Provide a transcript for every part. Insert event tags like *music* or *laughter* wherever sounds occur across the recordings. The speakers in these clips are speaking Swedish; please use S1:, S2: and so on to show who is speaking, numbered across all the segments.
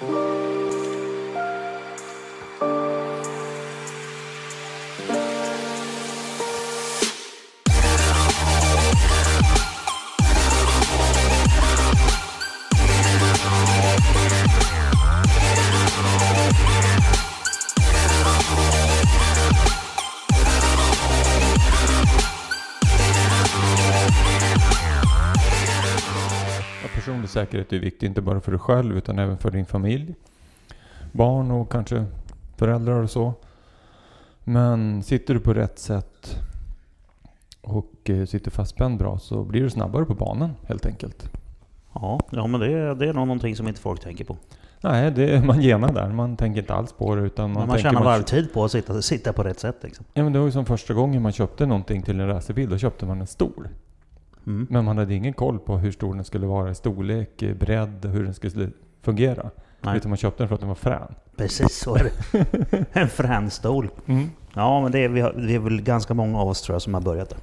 S1: Ja, personlig säkerhet är viktigt, inte bara för dig själv utan även för din familj. Barn och kanske föräldrar och så. Men sitter du på rätt sätt och eh, sitter fastspänd bra så blir du snabbare på banan helt enkelt.
S2: Ja, ja men det, är- det är nog någonting som inte folk tänker på.
S1: Nej, det är man genar där. Man tänker inte alls på det utan man,
S2: Man, man tjänar varvtid på att sitta, sitta på rätt sätt liksom.
S1: Ja men det var ju som första gången man köpte någonting till en racerbil. Då köpte man en stol.
S2: Mm.
S1: Men man hade ingen koll på hur stor den skulle vara i storlek, bredd, hur den skulle fungera.
S2: Nej,
S1: Utan man köpte den för att den var frän.
S2: precis så är det. *laughs* En frän stol.
S1: Mm.
S2: Ja, men det är, vi, har, det är väl ganska många av oss tror jag som har börjat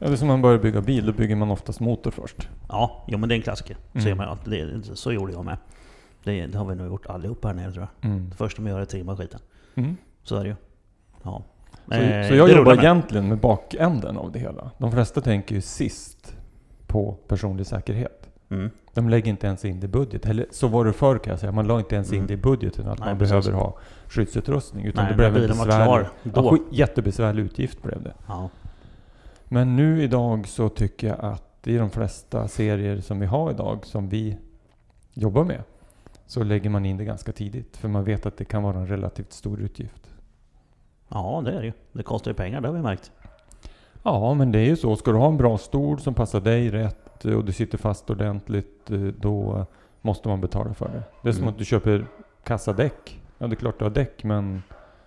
S1: det är som man börjar bygga bil, då bygger man oftast motor först.
S2: Ja, jo, men det är en klassiker.
S1: Mm.
S2: Ser man. Det, så gjorde jag med. Det, det har vi nog gjort allihop här nere tror jag.
S1: Mm.
S2: Första man gör är trimma skiten.
S1: Mm.
S2: Så är det ju. Ja.
S1: Så,
S2: Eh,
S1: så jag jobbar egentligen med bakänden av det hela. De flesta tänker ju sist på personlig säkerhet.
S2: Mm.
S1: De lägger inte ens in det i budget. Eller så var det förr kan jag säga. Man la inte ens in
S2: Mm.
S1: det i budgeten att
S2: Nej,
S1: man
S2: precis.
S1: behöver ha skyddsutrustning. Utan
S2: Nej,
S1: det blev en besvärlig, ja, jättebesvärlig utgift blev det.
S2: Ja.
S1: Men nu idag så tycker jag att i de flesta serier som vi har idag, som vi jobbar med, så lägger man in det ganska tidigt. För man vet att det kan vara en relativt stor utgift.
S2: Ja, det är det ju. Det kostar ju pengar, det har vi märkt.
S1: Ja, men det är ju så. Ska du ha en bra stol som passar dig rätt och du sitter fast ordentligt, eh, då måste man betala för det. Det är som
S2: Mm.
S1: att du köper kassadäck. Ja, det är klart du har däck, men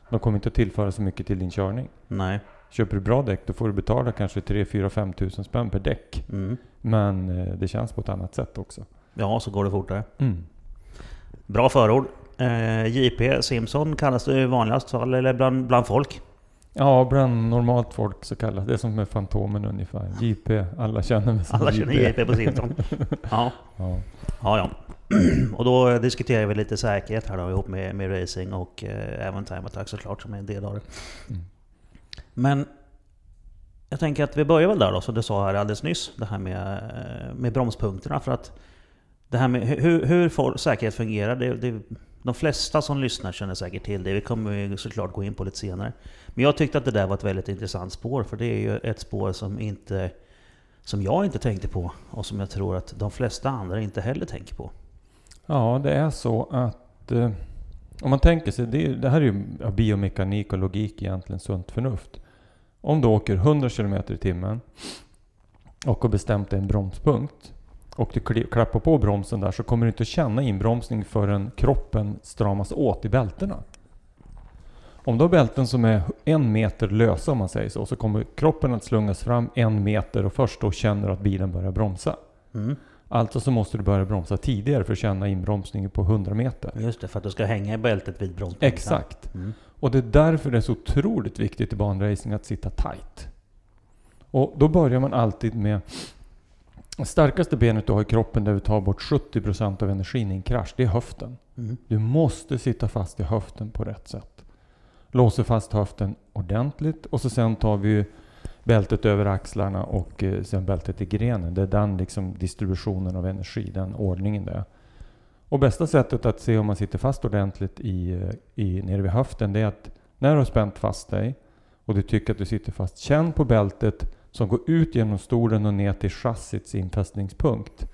S1: de kommer inte att tillföra så mycket till din körning.
S2: Nej.
S1: Köper du bra däck, då får du betala kanske 3, 4, 5 tusen spänn per däck.
S2: Mm.
S1: Men eh, det känns på ett annat sätt också.
S2: Ja, så går det fortare.
S1: Mm.
S2: Bra förord. Eh, JP Simpson kallas det vanligast fall, eller bland, bland folk.
S1: Ja, bland normalt folk så kallas det som med Fantomen ungefär. JP, alla känner mig som
S2: Alla känner JP på Simpson. *laughs* Ja,
S1: Ja.
S2: ja. ja. *clears throat* Och då diskuterar vi lite säkerhet här då ihop med, med racing och eh, även time attack såklart som är en del av det.
S1: Mm.
S2: Men jag tänker att vi börjar väl där då, som du sa här alldeles nyss. Det här med, eh, med bromspunkterna. För att det här med hur, hur säkerhet fungerar, det, det, de flesta som lyssnar känner säkert till det. Vi kommer ju såklart gå in på lite senare. Men jag tyckte att det där var ett väldigt intressant spår, för det är ju ett spår som inte som jag inte tänkte på och som jag tror att de flesta andra inte heller tänker på.
S1: Ja, det är så att eh, om man tänker sig, det, är- det här är ju biomekanik och logik egentligen, sunt förnuft. Om du åker 100 km i timmen och har bestämt dig en bromspunkt och du klappar på bromsen där så kommer du inte känna inbromsning förrän kroppen stramas åt i bältena. Om du har bälten som är en meter lösa om man säger så, så kommer kroppen att slungas fram en meter och först då känner du att bilen börjar bromsa.
S2: Mm.
S1: Alltså så måste du börja bromsa tidigare för att känna inbromsningen på 100 meter.
S2: Just det, för att du ska hänga i bältet vid bromspunkten.
S1: Exakt.
S2: Mm.
S1: Och det är därför det är så otroligt viktigt i banracing att sitta tight. Och då börjar man alltid med det starkaste benet du har i kroppen där du tar bort 70% av energin i en krasch, det är höften.
S2: Mm.
S1: Du måste sitta fast i höften på rätt sätt. Låser fast höften ordentligt och så sen tar vi bältet över axlarna och eh, sen bältet i grenen. Det är den liksom distributionen av energi, den ordningen det. Och bästa sättet att se om man sitter fast ordentligt i, eh, i, nere vid höften det är att när du har spänt fast dig och du tycker att du sitter fast, känn på bältet som går ut genom stolen och ner till chassits infästningspunkt.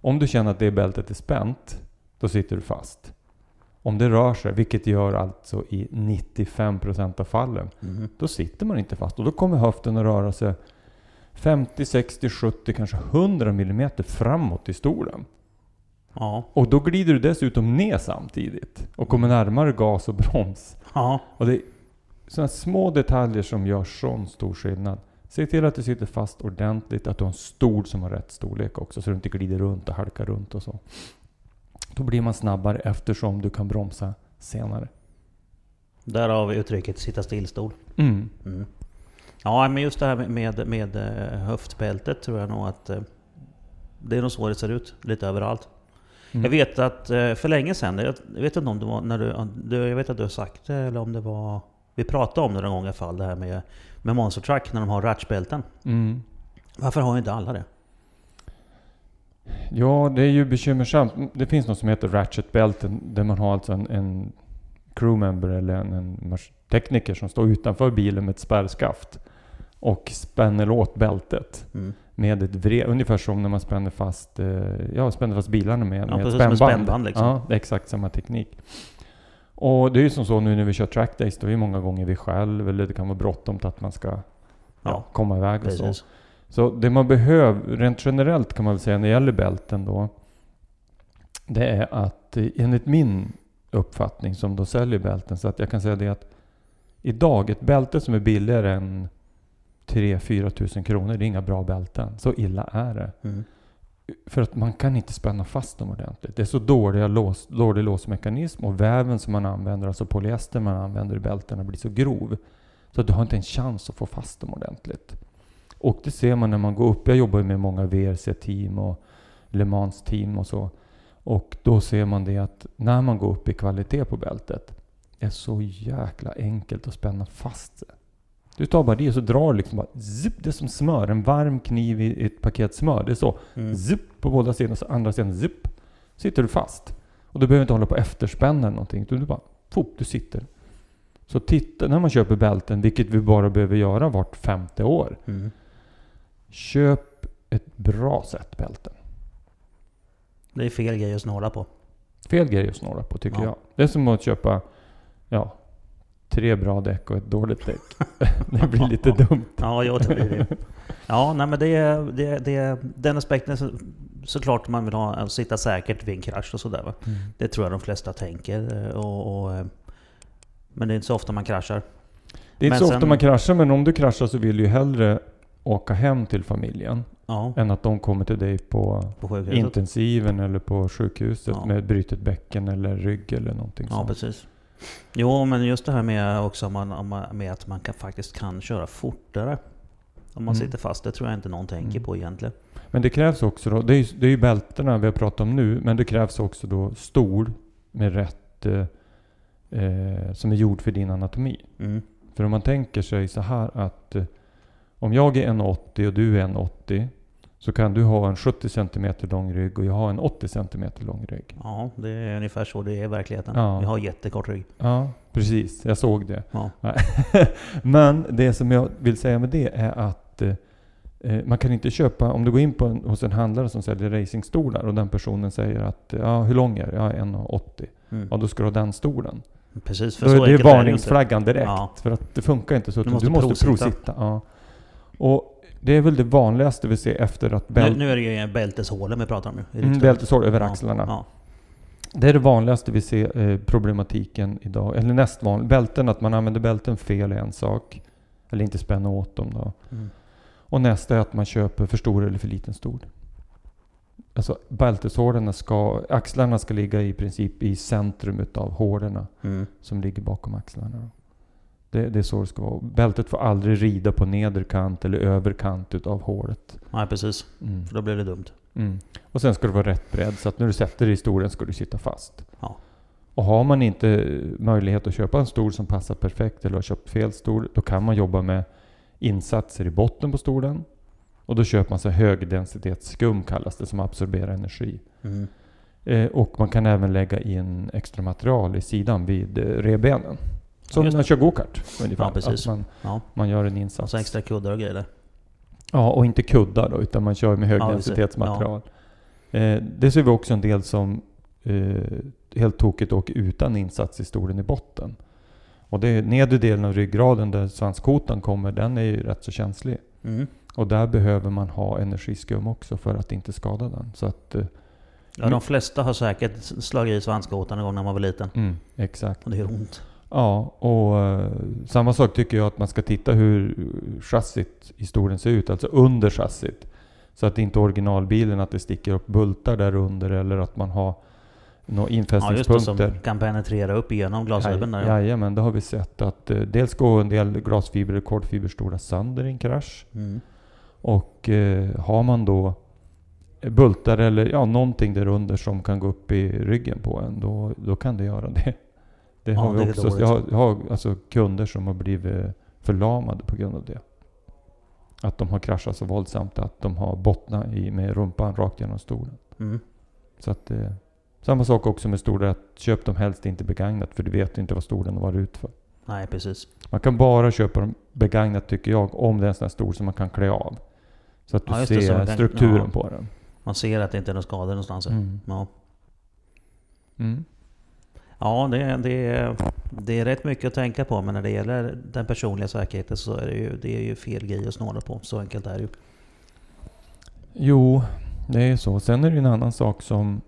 S1: Om du känner att det bältet är spänt, då sitter du fast. Om det rör sig, vilket gör alltså i 95% av fallen,
S2: Mm.
S1: då sitter man inte fast. Och då kommer höften att röra sig 50, 60, 70, kanske 100 mm framåt i stolen.
S2: Ja.
S1: Och då glider du dessutom ner samtidigt och kommer närmare gas och broms.
S2: Ja.
S1: Och det är sådana små detaljer som gör sån stor skillnad. Se till att du sitter fast ordentligt, att du har en stol som har rätt storlek också så du inte glider runt och halkar runt och så. Då blir man snabbare eftersom du kan bromsa senare.
S2: Där har vi uttrycket sitta stillstol.
S1: Mm.
S2: Mm. Ja, men just det här med, med, med eh, höftbältet tror jag nog att eh, det är nog så det ser ut lite överallt.
S1: Mm.
S2: Jag vet att eh, för länge sedan, jag vet inte om det var när du, du jag vet att du har sagt det eller om det var... Vi pratade om det någon gång i alla fall, det här med, med Monster Truck när de har ratchbälten.
S1: Mm.
S2: Varför har inte alla det?
S1: Ja, det är ju bekymmersamt. Det finns något som heter ratchetbälten där man har alltså en, en crewmember eller en, en tekniker som står utanför bilen med ett spärrskaft och spänner åt bältet
S2: Mm.
S1: med ett vrev. Ungefär som när man spänner fast, eh, ja, spänner fast bilarna med,
S2: Ja,
S1: med ett
S2: precis, med
S1: spännband.
S2: spännband, liksom.
S1: Ja, det är exakt samma teknik. Och det är ju som så nu när vi kör trackdays, då är det många gånger vi själv, eller det kan vara bråttom till att man ska ja, komma iväg och så.
S2: Precis.
S1: Så det man behöver, rent generellt kan man väl säga när det gäller bälten då, det är att eh, enligt min uppfattning som då säljer bälten, så att jag kan säga det att idag, ett bälte som är billigare än 3-4 tusen kronor, det är inga bra bälten. Så illa är det.
S2: Mm.
S1: För att man kan inte spänna fast dem ordentligt. Det är så dåliga lås, dålig låsmekanism och väven som man använder, alltså polyester man använder i bältena, blir så grov. Så att du har inte en chans att få fast dem ordentligt. Och det ser man när man går upp. Jag jobbar ju med många VRC-team och Le Mans-team och så. Och då ser man det att när man går upp i kvalitet på bältet, det är så jäkla enkelt att spänna fast sig. Du tar bara det och så drar du liksom bara zipp, det är som smör. En varm kniv i ett paket smör. Det är så.
S2: Mm.
S1: Zipp på båda sidorna, så andra sidan zipp. Sitter du fast. Och du behöver inte hålla på efterspänna eller någonting. Du bara, fop, du sitter. Så titta när man köper bälten, vilket vi bara behöver göra vart femte år.
S2: Mm.
S1: Köp ett bra set bälten.
S2: Det är fel grej att snåla på.
S1: Fel grej att snåla på tycker
S2: Ja.
S1: jag. Det är som att köpa, ja, tre bra däck och ett dåligt däck. *laughs* det blir lite dumt.
S2: Ja, det blir det. Ja, nej, men det är, det, det, den aspekten så, såklart man vill ha, sitta säkert vid en krasch och sådär. va. Det tror jag de flesta tänker. eh, Och, och, eh, men det är inte så ofta man kraschar.
S1: Det är inte
S2: Men
S1: så
S2: sen-
S1: ofta man kraschar, men om du kraschar så vill du ju hellre åka hem till familjen
S2: Ja,
S1: än att de kommer till dig på
S2: på
S1: intensiven eller på sjukhuset
S2: Ja.
S1: med brutet bäcken eller rygg eller någonting
S2: Ja,
S1: sånt.
S2: precis. Jo, men just det här med också man, med att man kan, faktiskt kan köra fortare. Om man
S1: Mm.
S2: sitter fast, det tror jag inte någon tänker
S1: Mm.
S2: på egentligen.
S1: Men det krävs också då, det är, ju- det är ju bältena vi har pratat om nu, men det krävs också då stol med rätt, eh, eh, som är gjord för din anatomi.
S2: Mm.
S1: För om man tänker sig så här att eh, om jag är 1,80 och du är 1,80 så kan du ha en 70 cm lång rygg och jag har en 80 cm lång rygg.
S2: Ja, det är ungefär så det är i verkligheten.
S1: Ja.
S2: Vi har jättekort rygg.
S1: Ja, precis. Jag såg det.
S2: Ja. *laughs*
S1: Men det som jag vill säga med det är att eh, eh, man kan inte köpa, om du går in på en, hos en handlare som säljer racingstolar och den personen säger att ja, hur lång är du? Jag är 1,80.
S2: Mm.
S1: Ja, då ska du ha den stolen.
S2: Precis, för
S1: Då
S2: så
S1: är det
S2: är
S1: varningsflaggan direkt.
S2: Ja.
S1: För att det funkar inte så.
S2: Du måste
S1: du måste
S2: provsitta.
S1: provsitta. Ja. Och det är väl det vanligaste vi ser efter att
S2: Nu,
S1: bält,
S2: nu är det ju bälteshålen vi pratar om nu.
S1: mm, bälteshål över
S2: Ja,
S1: axlarna.
S2: Ja.
S1: Det är det vanligaste vi ser eh, problematiken idag. Eller näst vanligt. Bälten, att man använder bälten fel är en sak. Eller inte spänna åt dem då.
S2: Mm.
S1: Och nästa är att man köper för stor eller för liten stol. Alltså bälteshålen ska, axlarna ska ligga i princip i centrum utav hålen
S2: Mm.
S1: som ligger bakom axlarna. Det, det är så det ska vara. Bältet får aldrig rida på nederkant eller överkant utav hålet.
S2: Nej, precis.
S1: Mm.
S2: För då blir det dumt.
S1: Mm. Och sen ska det vara rätt bredd så att när du sätter dig i stolen ska du sitta fast.
S2: Ja.
S1: Och har man inte möjlighet att köpa en stol som passar perfekt eller har köpt fel stol, då kan man jobba med insatser i botten på stolen. Och då köper man sig högdensitetsskum kallas det, som absorberar energi.
S2: Mm.
S1: Eh, och man kan även lägga in extra material i sidan vid eh, revbenen. Som när man kör gokart ungefär.
S2: Ja, precis.
S1: Att man,
S2: Ja.
S1: man gör en
S2: Och
S1: insats.
S2: så extra kuddar och grejer.
S1: Ja, och inte kuddar då, utan man kör med
S2: Ja,
S1: högdensitetsmaterial. Eh, det ser vi också en del som eh, helt tokigt åker utan insats i stolen i botten. Och det är nedre delen av ryggraden där svanskotan kommer, den är ju rätt så känslig.
S2: Mm.
S1: Och där behöver man ha energiskum också för att inte skada den. Så att, eh,
S2: Ja, de flesta har säkert slagit i svanskotan en gång när man var liten.
S1: mm, exakt.
S2: Och det gör ont.
S1: Ja, och eh, samma sak tycker jag att man ska titta hur chassit i stolen ser ut, alltså under chassit. Så att inte originalbilen, att det sticker upp bultar där under eller att man har några
S2: Ja, just det.
S1: infästningspunkter.
S2: Som kan penetrera upp igenom glasfiben där.
S1: Jaj- Jajamän, det har vi sett att eh, dels går en del glasfiber och kordfiberstolar sönder i en krasch.
S2: Mm.
S1: Och eh, har man då bultar eller ja, någonting där under som kan gå upp i ryggen på en, då, då kan det göra det. Det
S2: Ja,
S1: har vi
S2: det
S1: också.
S2: dåligt.
S1: Jag har, jag har alltså kunder som har blivit förlamade på grund av det. Att de har kraschat så våldsamt att de har bottnat i, med rumpan rakt genom stolen.
S2: Mm.
S1: Så att, eh, samma sak också med stolar, att köp dem helst inte begagnat för du vet inte vad stolen har varit ut för.
S2: Nej, precis.
S1: Man kan bara köpa dem begagnat tycker jag, om det är en sån här stol som man kan klä av. Så att du
S2: Ja,
S1: ser strukturen
S2: ja.
S1: på den.
S2: Man ser att det inte är några skador någonstans.
S1: Mm.
S2: Ja,
S1: Mm.
S2: Ja det, är- det, det är rätt mycket att tänka på, men när det gäller den personliga säkerheten så är det ju, det är ju fel grej att snåla på. Så enkelt är det ju.
S1: Jo, det är så. Sen är det ju en annan sak som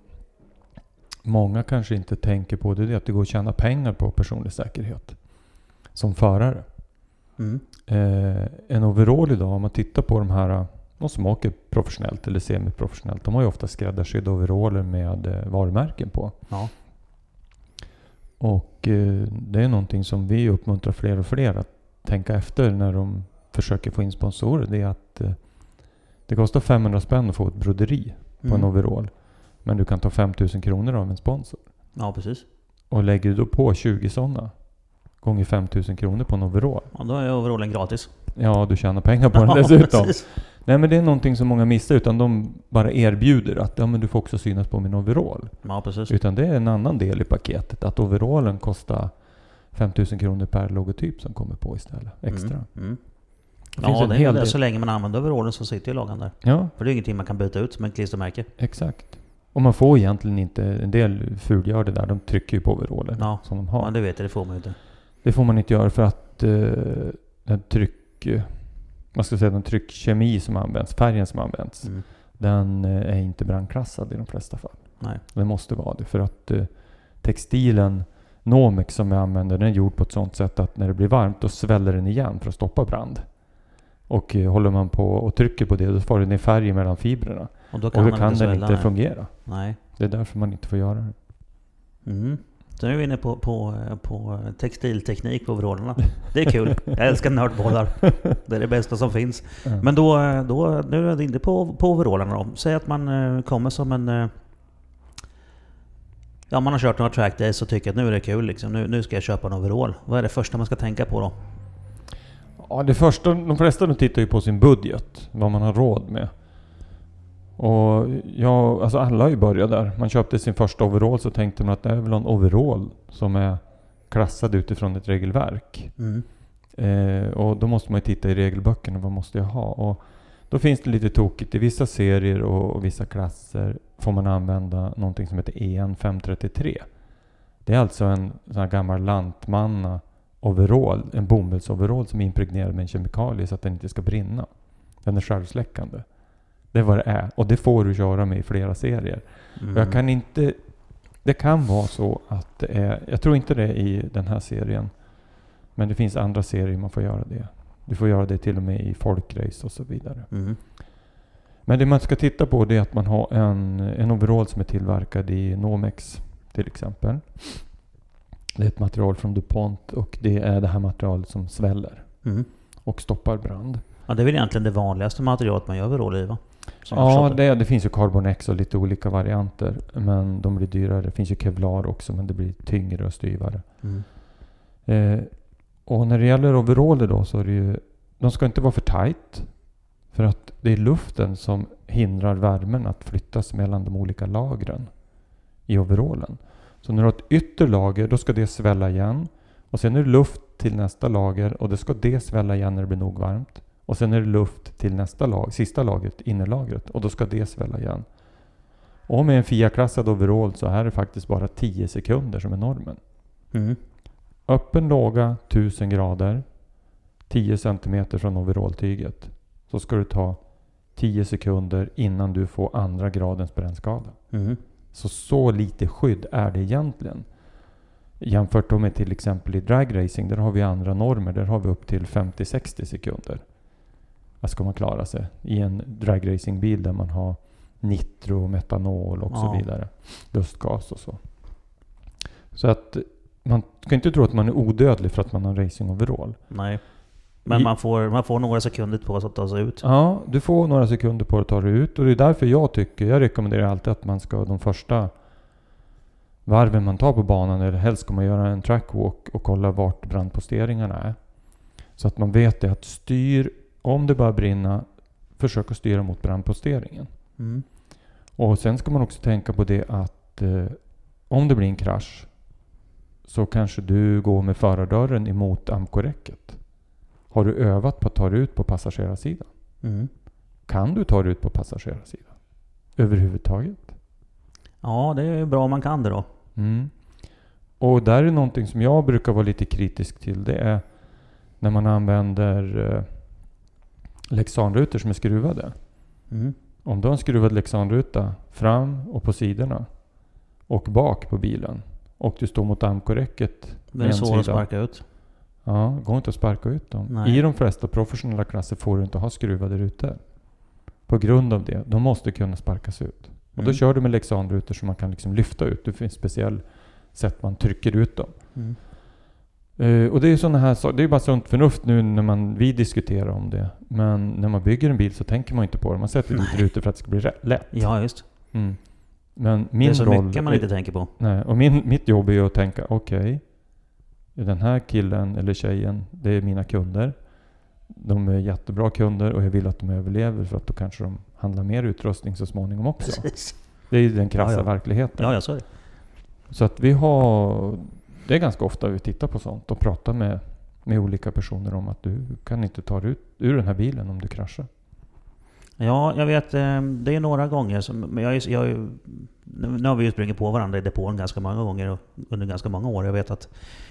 S1: många kanske inte tänker på. Det är att det går att tjäna pengar på personlig säkerhet. Som förare.
S2: Mm.
S1: Eh, en overall idag, om man tittar på de här, de som åker professionellt eller semiprofessionellt. De har ju ofta skräddarsydda overaller med eh, varumärken på.
S2: Ja.
S1: Och eh, det är någonting som vi uppmuntrar fler och fler att tänka efter när de försöker få in sponsorer. Det är att eh, det kostar 500 spänn att få ett broderi på en
S2: Mm.
S1: overall. Men du kan ta 5000 kronor av en sponsor.
S2: Ja, precis.
S1: Och lägger du då på 20 sådana gånger 5000 kronor på en overall.
S2: Ja, då är overallen gratis.
S1: Ja, du tjänar pengar på den *laughs* dessutom.
S2: precis.
S1: Nej men det är någonting som många missar utan de bara erbjuder att ja men du får också synas på min overall.
S2: Ja, precis.
S1: Utan det är en annan del i paketet. Att overallen kostar 5000 kronor per logotyp som kommer på istället. Extra.
S2: Mm. Mm.
S1: Det finns
S2: Ja,
S1: en
S2: det
S1: hel del.
S2: Så länge man använder overallen så sitter ju loggan där.
S1: Ja,
S2: För det är ingenting man kan byta ut som ett klistermärke.
S1: exakt. Och man får egentligen inte, en del fulgör det där. De trycker ju på overallen
S2: Ja.
S1: som de har.
S2: Ja, det vet jag. Det får man ju inte.
S1: Det får man inte göra för att eh, den tryck... Vad ska säga? Den tryckkemi som används, färgen som används.
S2: Mm.
S1: Den eh, är inte brandklassad i de flesta fall.
S2: Nej.
S1: Det måste vara det. För att eh, textilen Nomex som vi använder, den är gjord på ett sånt sätt att när det blir varmt då sväller den igen för att stoppa brand. Och eh, håller man på och trycker på det då får det ner färg mellan fibrerna.
S2: Och då
S1: Och
S2: kan
S1: då
S2: man
S1: kan
S2: inte
S1: den inte fungera.
S2: Nej.
S1: Det är därför man inte får göra det.
S2: Mm. Så nu är vi inne på, på, på textilteknik på overallerna. Det är kul. Jag älskar nördbollar. Det är det bästa som finns.
S1: Ja.
S2: Men då, då nu är vi inne på, på overallerna då. Säg att man eh, kommer som en... eh, Ja, man har kört några track days och tycker att nu är det kul liksom. Nu, nu ska jag köpa en overall. Vad är det första man ska tänka på då?
S1: Ja, det första, de flesta de tittar ju på sin budget. Vad man har råd med. Och jag, alltså alla har ju börjat där. Man köpte sin första overall så tänkte man att det är väl en overall som är klassad utifrån ett regelverk.
S2: Mm.
S1: Eh, och då måste man ju titta i regelböckerna. Vad måste jag ha? Och då finns det lite tokigt. I vissa serier och, och vissa klasser får man använda någonting som heter EN 533. Det är alltså en sån här gammal lantmanna overall, en bomullsoverall som är impregnerad med en kemikalie så att den inte ska brinna. Den är självsläckande. Det är vad det är. Och det får du köra med i flera serier.
S2: Mm.
S1: Jag kan inte... Det kan vara så att det är... Jag tror inte det är i den här serien. Men det finns andra serier man får göra det. Du får göra det till och med i folkrace och så vidare.
S2: Mm.
S1: Men det man ska titta på det är att man har en, en overall som är tillverkad i Nomex till exempel. Det är ett material från DuPont och det är det här materialet som sväller
S2: Mm.
S1: och stoppar brand.
S2: Ja, det är väl egentligen det vanligaste materialet man gör overall i va?
S1: Ja, det, det finns ju Carbon X och lite olika varianter. Men de blir dyrare. Det finns ju Kevlar också men det blir tyngre och styvare.
S2: Mm.
S1: Eh, och när det gäller overaller då så är det ju... De ska inte vara för tight. För att det är luften som hindrar värmen att flyttas mellan de olika lagren i overallen. Så när du har ett ytterlager då ska det svälla igen. Och sen är det luft till nästa lager och då ska det svälla igen när det blir nog varmt. Och sen är det luft till nästa lag, sista lagret, innerlagret. Och då ska det svälla igen. Och med en FIA-klassad overall så är det faktiskt bara 10 sekunder som är normen.
S2: Mm.
S1: Öppen låga 1000 grader 10 centimeter från overalltyget så ska det ta 10 sekunder innan du får andra gradens brännskada.
S2: Mm.
S1: Så så lite skydd är det egentligen. Jämfört med till exempel i dragracing, där har vi andra normer. Där har vi upp till 50-60 sekunder. Ska man klara sig i en dragracingbil där man har nitro, metanol och så
S2: Ja.
S1: vidare. Lustgas och så. Så att man ska inte tro att man är odödlig för att man har racing overall.
S2: Nej. Men man får, man får några sekunder på sig att ta sig ut.
S1: Ja, du får några sekunder på dig att ta dig ut och det är därför jag tycker, jag rekommenderar alltid att man ska de första varven man tar på banan, eller helst ska man göra en trackwalk och kolla vart brandposteringarna är. Så att man vet det att styr, om det börjar brinna, försök att styra mot brandposteringen.
S2: Mm.
S1: Och sen ska man också tänka på det att eh, om det blir en krasch så kanske du går med förardörren emot amkoräcket. Har du övat på att ta dig ut på passagerarsidan?
S2: Mm.
S1: Kan du ta dig ut på passagerarsidan? Överhuvudtaget?
S2: Ja, det är bra om man kan det då.
S1: Mm. Och där är någonting som jag brukar vara lite kritisk till. Det är när man använder eh, Lexanrutor som är skruvade.
S2: Mm.
S1: Om du har en skruvad Lexanruta fram och på sidorna och bak på bilen och du står mot amkoräcket
S2: Det är svårt att sparka ut.
S1: Ja, går inte att sparka ut dem.
S2: Nej.
S1: I de flesta professionella klasser får du inte ha skruvade rutor. På grund av det. De måste kunna sparkas ut. Och då
S2: Mm.
S1: kör du med Lexanrutor som man kan liksom lyfta ut. Det finns speciell sätt man trycker ut dem.
S2: Mm.
S1: Eh, och det är sådana här saker. Det är bara sunt förnuft nu när man, vi diskuterar om det. Men när man bygger en bil så tänker man inte på det. Man sätter dit rutor för att det ska bli rätt, lätt.
S2: Ja, just.
S1: Mm. Men
S2: det
S1: min
S2: är så
S1: roll...
S2: mycket man inte tänker på.
S1: Nej, och min, mitt jobb är ju att tänka, okej, den här killen eller tjejen, det är mina kunder. De är jättebra kunder och jag vill att de överlever för att då kanske de handlar mer utrustning så småningom också.
S2: Precis.
S1: Det är ju den krassa
S2: Ja, ja.
S1: verkligheten.
S2: Ja, ja, så är det.
S1: Så att vi har, det är ganska ofta vi tittar på sånt och pratar med, med olika personer om att du kan inte ta dig ut ur den här bilen om du kraschar.
S2: Ja, jag vet. eh, Det är några gånger som... Men jag, jag, nu har vi ju sprungit på varandra i depån ganska många gånger under ganska många år. Jag vet att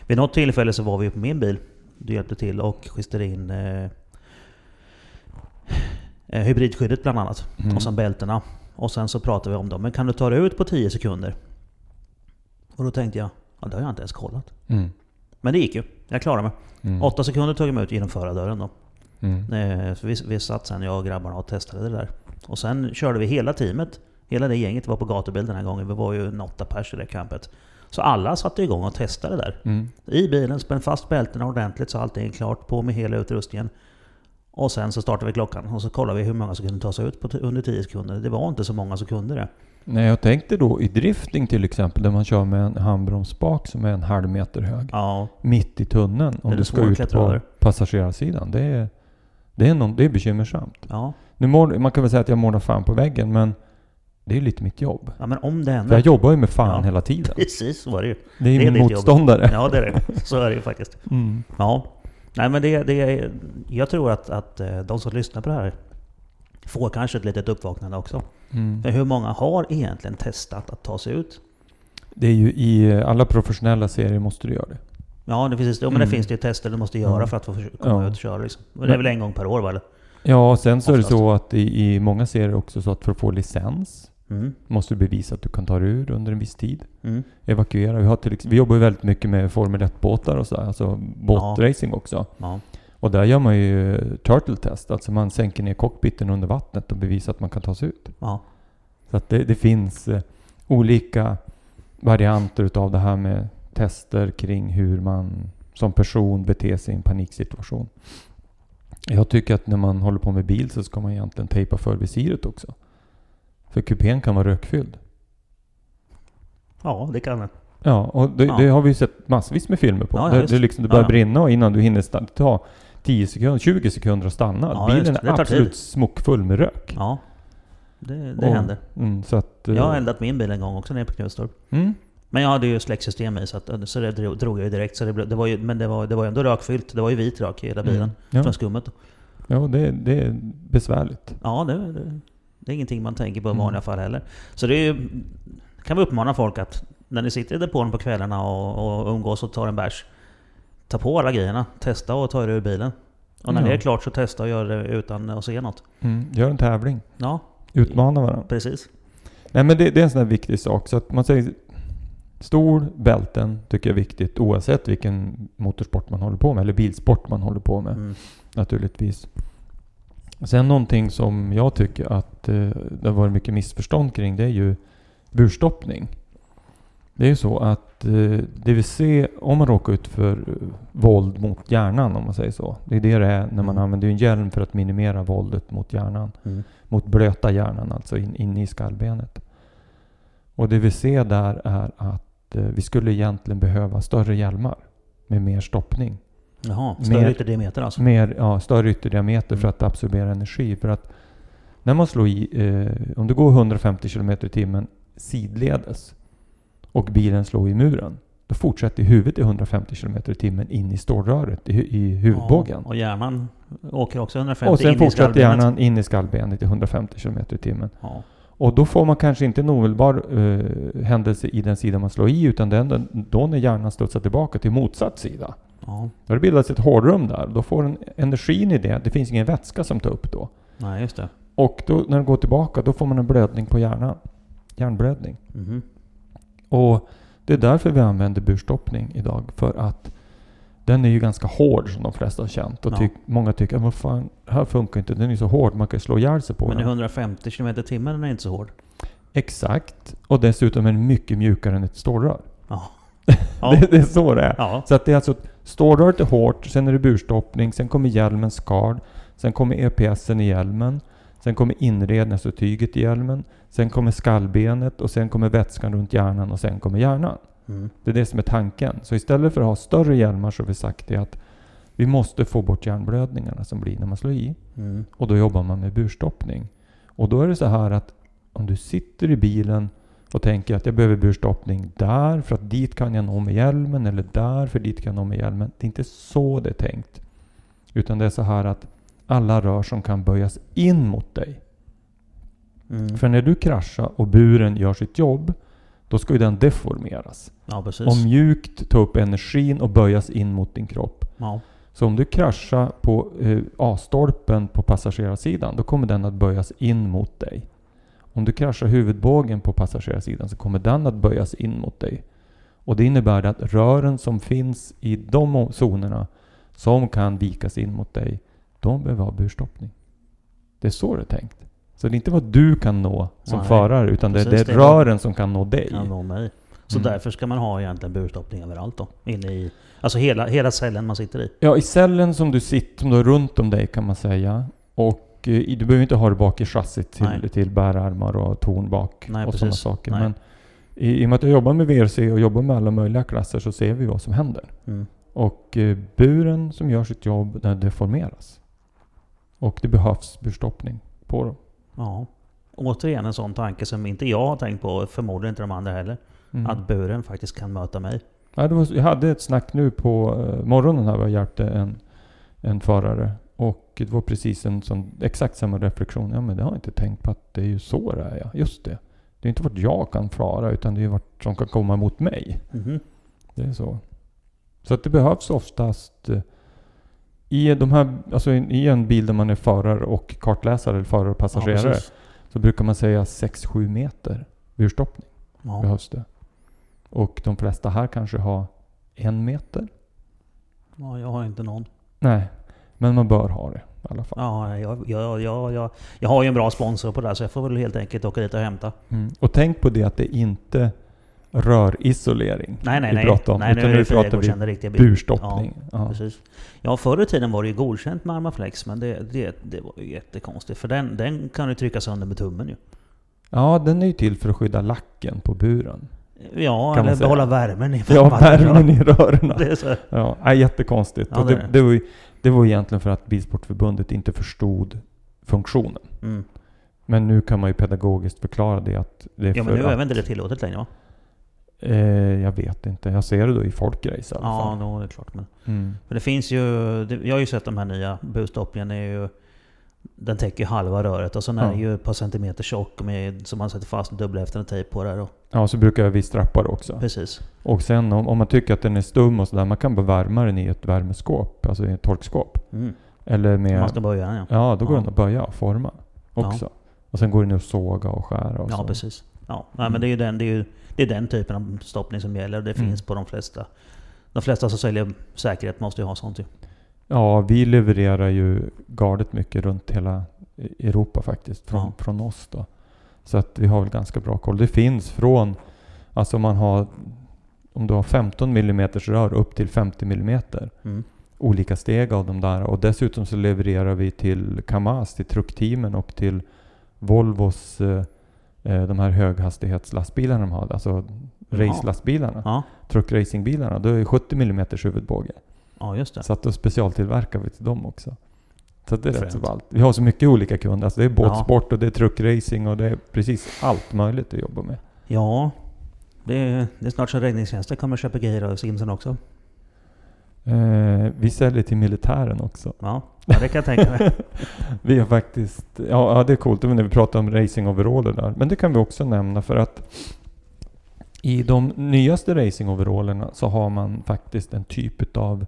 S2: vid något tillfälle så var vi på min bil. Du hjälpte till och justerade in eh, eh, hybridskyddet bland annat.
S1: Mm.
S2: Och sen bältena. Och sen så pratade vi om dem. Men kan du ta dig ut på 10 sekunder? Och då tänkte jag, ja det har jag inte ens kollat.
S1: Mm.
S2: Men det gick ju. Jag klarade mig.
S1: Mm.
S2: 8 sekunder tog jag mig ut genom förardörren då.
S1: Mm.
S2: Eh, vi, vi satt sen, jag och grabbarna, och testade det där. Och sen körde vi hela teamet. Hela det gänget var på gatubil den här gången. Vi var ju en åtta pers i det campet. Så alla satte igång och testade där.
S1: Mm.
S2: I bilen, spänn fast bältena ordentligt så allting är klart. På med hela utrustningen. Och sen så startade vi klockan och så kollade vi hur många som kunde ta sig ut på under 10 sekunder. Det var inte så många som kunde det.
S1: Nej, jag tänkte då i drifting till exempel, där man kör med en handbromsspak som är en halv meter hög.
S2: Ja,
S1: Mitt i tunneln om du ska ut på
S2: över.
S1: passagerarsidan. Det är, det, är någon, det är bekymmersamt.
S2: ja.
S1: Nu mål, man kan väl säga att jag målar fan på väggen, men det är lite mitt jobb.
S2: ja men om det
S1: För
S2: händer.
S1: jag jobbar ju med fan
S2: Ja.
S1: hela tiden. *laughs*
S2: Precis, så var det ju.
S1: Det är ju
S2: Det är
S1: min
S2: ditt jobb.
S1: motståndare.
S2: Ja, det är det. Så är det ju faktiskt.
S1: Mm.
S2: Ja. Nej men det, det jag tror att, att eh, de som lyssnar på det här får kanske ett litet uppvaknande också.
S1: Mm.
S2: För hur många har egentligen testat att ta sig ut?
S1: Det är ju i alla professionella serier måste du göra det.
S2: Ja, det finns, ja men
S1: Mm.
S2: det finns det ju tester du måste göra
S1: Ja.
S2: för att få komma
S1: Ja.
S2: ut och köra. Liksom. Och det är
S1: Men-
S2: väl en gång per år va? Eller?
S1: Ja, sen så är det
S2: Oftast.
S1: så att i, i många serier också så att för att få licens
S2: Mm.
S1: måste du bevisa att du kan ta dig ur under en viss tid.
S2: Mm.
S1: Evakuera. Vi, har till, vi jobbar väldigt mycket med Formel 1-båtar och så, alltså båtracing också.
S2: Ja.
S1: Och där gör man ju turtle test, alltså man sänker ner cockpiten under vattnet och bevisar att man kan ta sig ut.
S2: Ja.
S1: Så att det, det finns eh, olika varianter utav det här med tester kring hur man som person beter sig i en paniksituation. Jag tycker att när man håller på med bil så ska man egentligen tejpa för visiret också. För kupén kan vara rökfylld.
S2: ja, det kan det.
S1: Ja, och det,
S2: Ja.
S1: det har vi ju sett massvis med filmer på.
S2: Ja, ja,
S1: det, det, liksom, det börjar
S2: Ja, ja.
S1: brinna och innan du hinner ta 10 sekunder, 20 sekunder att stanna.
S2: Ja,
S1: Bilen
S2: just
S1: är absolut
S2: tid.
S1: smockfull med rök.
S2: Ja. Det, det
S1: Och-
S2: händer.
S1: Mm, så att, eh,
S2: Jag har eldat min bil en gång också nere på Knutstorp.
S1: mm,
S2: Men jag hade ju släcksystem i så, att, så det drog, jag ju direkt. Så det, blev- det var ju, men det var, det var ju ändå rökfyllt. Det var ju vit rök i hela bilen.
S1: mm, ja,
S2: Från skummet.
S1: ja det, det är besvärligt.
S2: Ja, det, det, det är ingenting man tänker på i
S1: Mm.
S2: vanliga fall heller. Så det är ju, kan vi uppmana folk att när ni sitter i depån på kvällarna och, och umgås och tar en bärs. Ta på alla grejerna. Testa och ta er ur bilen. Och när
S1: Ja.
S2: det är klart så testa och gör det utan att se något.
S1: Mm, gör en tävling.
S2: Ja,
S1: Utmana varandra.
S2: precis.
S1: Nej men det, det är en sån här viktig sak. Så att man säger stol, bälten tycker jag är viktigt oavsett vilken motorsport man håller på med. Eller bilsport man håller på med.
S2: Mm.
S1: naturligtvis. Sen någonting som jag tycker att eh, det har varit mycket missförstånd kring det är ju burstoppning. Det är ju så att eh, DVC, om man råkar ut för eh, våld mot hjärnan om man säger så. Det är det det är när man
S2: Mm.
S1: använder en hjälm för att minimera våldet mot hjärnan.
S2: Mm.
S1: Mot blöta hjärnan, alltså in, inne i skallbenet. Och det vi ser där är att eh, vi skulle egentligen behöva större hjälmar med mer stoppning.
S2: Jaha, större
S1: Mer-
S2: ytterdiameter alltså?
S1: Mer, ja, större ytterdiameter för
S2: Mm.
S1: att absorbera energi. För att när man slår i, om du går 150 km i timmen sidledes och bilen slår i muren, då fortsätter huvudet i 150 km i timmen in i stålröret i, i huvudbågen.
S2: Ja, och hjärnan åker också 150
S1: och sen fortsätter hjärnan in i skallbenet i 150 km i timmen.
S2: Ja.
S1: Och då får man kanske inte en omedelbar eh, händelse i den sida man slår i, utan är då när hjärnan studsar tillbaka till motsatt sida.
S2: ja.
S1: Då har det bildats ett hårdrum där. Då får den energin i det. Det finns ingen vätska som tar upp då.
S2: Nej, just det.
S1: Och då, när den går tillbaka, då får man en blödning på hjärnan. Hjärnblödning.
S2: Mhm.
S1: Och det är därför vi använder burstoppning idag. För att den är ju ganska hård som de flesta har känt. Och
S2: Ja.
S1: tyck, många tycker, vad fan, här funkar inte. Den är så hård, man kan slå ihjäl sig på
S2: Men
S1: den.
S2: 150 km timmen den är inte så hård.
S1: Exakt. Och dessutom är den mycket mjukare än ett stålrör.
S2: Ja. *laughs* Ja.
S1: Det, det är så det är.
S2: ja.
S1: Så att det är alltså, stålröret är hårt, sen är det burstoppning, sen kommer hjälmen skard, sen kommer EPSen i hjälmen, sen kommer inredningen, alltså tyget i hjälmen, sen kommer skallbenet och sen kommer vätskan runt hjärnan och sen kommer hjärnan.
S2: Mm.
S1: Det är det som är tanken. Så istället för att ha större hjälmar så har vi sagt det att vi måste få bort hjärnblödningarna som blir när man slår i.
S2: Mm.
S1: Och då jobbar man med burstoppning. Och då är det så här att om du sitter i bilen och tänker att jag behöver burstoppning där för att dit kan jag nå med hjälmen eller där för dit kan jag nå med hjälmen. Det är inte så det är tänkt. Utan det är så här att alla rör som kan böjas in mot dig.
S2: Mm.
S1: För när du kraschar och buren gör sitt jobb, då ska ju den deformeras.
S2: Ja, precis.
S1: Och mjukt ta upp energin och böjas in mot din kropp.
S2: Ja.
S1: Så om du kraschar på eh, A-stolpen på passagerarsidan, då kommer den att böjas in mot dig. Om du kraschar huvudbågen på passagerarsidan så kommer den att böjas in mot dig. Och det innebär att rören som finns i de zonerna som kan vikas in mot dig, de behöver ha burstoppning. Det är så det är tänkt. Så det är inte vad du kan nå som
S2: Nej,
S1: förare, utan det är, det rören som kan nå dig.
S2: Kan nå mig. Så
S1: Mm.
S2: därför ska man ha egentligen burstoppning överallt då. Inne i, alltså hela, hela cellen man sitter i.
S1: Ja, i cellen som du sitter, som du har runt om dig kan man säga. Och eh, du behöver inte ha det bak i chassit till,
S2: Nej.
S1: till bärarmar och torn bak
S2: Nej,
S1: och sådana saker.
S2: Nej.
S1: Men i, i och med att jag jobbar med VRC och jobbar med alla möjliga klasser så ser vi vad som händer.
S2: Mm.
S1: Och eh, buren som gör sitt jobb, den deformeras. Och det behövs burstoppning på dem.
S2: Ja. Återigen en sån tanke som inte jag har tänkt på, förmodligen inte de andra heller.
S1: Mm.
S2: Att buren faktiskt kan möta mig.
S1: Ja, det var, jag hade ett snack nu på eh, morgonen här jag hjälpte en, en förare. Och det var precis en sån, exakt samma reflektion. Ja men det har jag inte tänkt på att det är ju så det är. Ja. Just det. Det är inte vart jag kan fara utan det är vart som kan komma mot mig.
S2: Mhm.
S1: Det är så. Så att det behövs oftast eh, i, de här, alltså i en bil där man är förare och kartläsare eller förare och passagerare.
S2: Ja,
S1: så brukar man säga 6-7 meter burstoppning
S2: ja.
S1: behövs det. Och de flesta här kanske har en meter.
S2: ja, jag har inte någon.
S1: Nej, men man bör ha det i alla fall.
S2: Ja, jag, jag, jag, jag, jag har ju en bra sponsor på det här så jag får väl helt enkelt åka dit och hämta.
S1: Mm. Och tänk på det att det inte rörisolering
S2: Nej, nej, nej.
S1: om.
S2: nej nu
S1: utan nu
S2: det
S1: pratar vi
S2: riktiga
S1: burstoppning. Ja.
S2: Precis. Ja, förr i tiden var det ju godkänt med Armaflex, men det, det, det var ju jättekonstigt. För den, den kan du trycka sönder med tummen ju.
S1: ja, den är ju till för att skydda lacken på buren.
S2: Ja, eller behålla värmen i
S1: Ja, värmen i rören.
S2: Det är så.
S1: Ja, är jättekonstigt.
S2: Ja, det
S1: det, det, var ju, det var egentligen för att Bilsportförbundet inte förstod funktionen.
S2: Mm.
S1: Men nu kan man ju pedagogiskt förklara det att det är
S2: Ja, men nu är väl inte det tillåtet längre va?
S1: Eh, Jag vet inte. Jag ser det då i folkrace i alla
S2: Ja,
S1: fall.
S2: då är det klart. Men,
S1: Mm.
S2: för det finns ju... Det, jag har ju sett de här nya busstoppningarna. är ju... Den täcker ju halva röret och sen är
S1: Ja.
S2: den ju ett par centimeter tjock med, som man sätter fast dubbelhäftande tejp på där. Och,
S1: Ja, så brukar vi strappa det också.
S2: precis.
S1: Och sen om, om man tycker att den är stum och sådär, man kan bara värma den i ett värmeskåp, alltså i ett torkskåp.
S2: Mm.
S1: Eller med...
S2: Man ska böja den ja.
S1: Ja, då går
S2: Ja.
S1: den att böja och forma också. Och sen går den att såga och skära och
S2: Ja,
S1: så.
S2: precis. Ja, nej, men det är ju den, det är ju, det är den typen av stoppning som gäller. Det
S1: Mm.
S2: finns på de flesta. De flesta som säljer säkerhet måste ju ha sånt ju.
S1: Ja, vi levererar ju galet mycket runt hela Europa faktiskt, från,
S2: Ja.
S1: från oss då. Så att vi har väl ganska bra koll. Det finns från Alltså man har, om du har 15 mm rör upp till 50 mm.
S2: Mm.
S1: Olika steg av de där. Och dessutom så levererar vi till Kamaz, till truckteamen och till Volvos eh, de här höghastighetslastbilarna de har. Alltså racelastbilarna.
S2: Ja.
S1: Truckracingbilarna. Då är det 70 mm huvudbåge.
S2: ja, just det.
S1: Så att då specialtillverkar vi till dem också. Så det är rätt
S2: Fränt.
S1: så ballt. Vi har så mycket olika kunder. Alltså det är båtsport och det är truckracing och det är precis allt möjligt att jobba med.
S2: Ja, det är, det är snart så räddningstjänsten kommer köpa grejer av Simson också.
S1: Eh, vi säljer till militären också.
S2: Ja, ja det kan jag tänka mig. *laughs*
S1: Vi har faktiskt, ja, det är coolt det när vi pratar om racingoveraller där. Men det kan vi också nämna för att i de nyaste racingoverallerna så har man faktiskt en typ av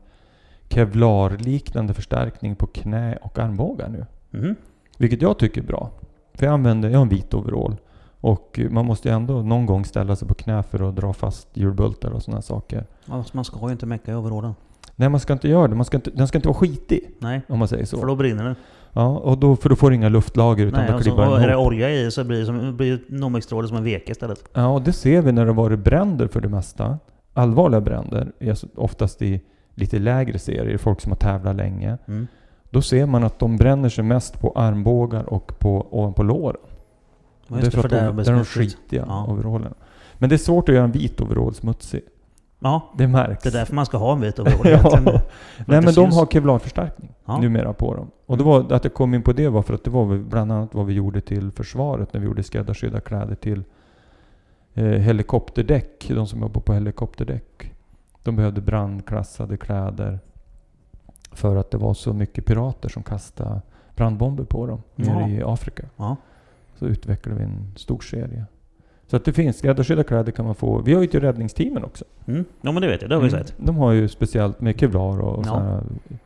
S1: Kevlar-liknande förstärkning på knä och armbågar nu.
S2: Mhm.
S1: Vilket jag tycker är bra. För jag använder, jag har en vit overall. Och man måste ju ändå någon gång ställa sig på knä för att dra fast hjulbultar och sådana saker.
S2: Ja, man ska ju inte mecka i overallen.
S1: Nej, man ska inte göra det. Man ska inte, den ska inte vara skitig.
S2: Nej,
S1: Om man säger så.
S2: för då brinner den.
S1: Ja, och då, för då får du inga luftlager utan
S2: Nej,
S1: då
S2: och så,
S1: klibbar den
S2: är det olja i så blir det, som, blir Nomix-stråle som en veke istället.
S1: Ja, och det ser vi när det varit bränder för det mesta. Allvarliga bränder oftast i lite lägre serier, folk som har tävlat länge.
S2: Mm.
S1: Då ser man att de bränner sig mest på armbågar och på, ovanpå låren.
S2: Ja,
S1: det är för att
S2: där
S1: är de skitiga
S2: Ja.
S1: overallerna. Men det är svårt att göra en vit overall smutsig.
S2: Ja,
S1: Det märks.
S2: det är därför man ska ha en vit *laughs* overall
S1: ja. Nej men de
S2: syns.
S1: har kevlarförstärkning
S2: Ja.
S1: numera på dem. Och det var, att jag kom in på det var för att det var bland annat vad vi gjorde till försvaret när vi gjorde skräddarsydda kläder till eh, helikopterdäck. De som jobbar på helikopterdäck. De behövde brandklassade kläder. För att det var så mycket pirater som kastade brandbomber på dem nere
S2: Ja.
S1: i Afrika.
S2: Ja.
S1: Så utvecklade vi en stor serie. Så att det finns skräddarsydda kläder kan man få. Vi har ju till räddningsteamen också.
S2: Mm. ja, men det vet jag. Det har vi
S1: Mm.
S2: sett.
S1: De har ju speciellt med kevlar och
S2: Ja.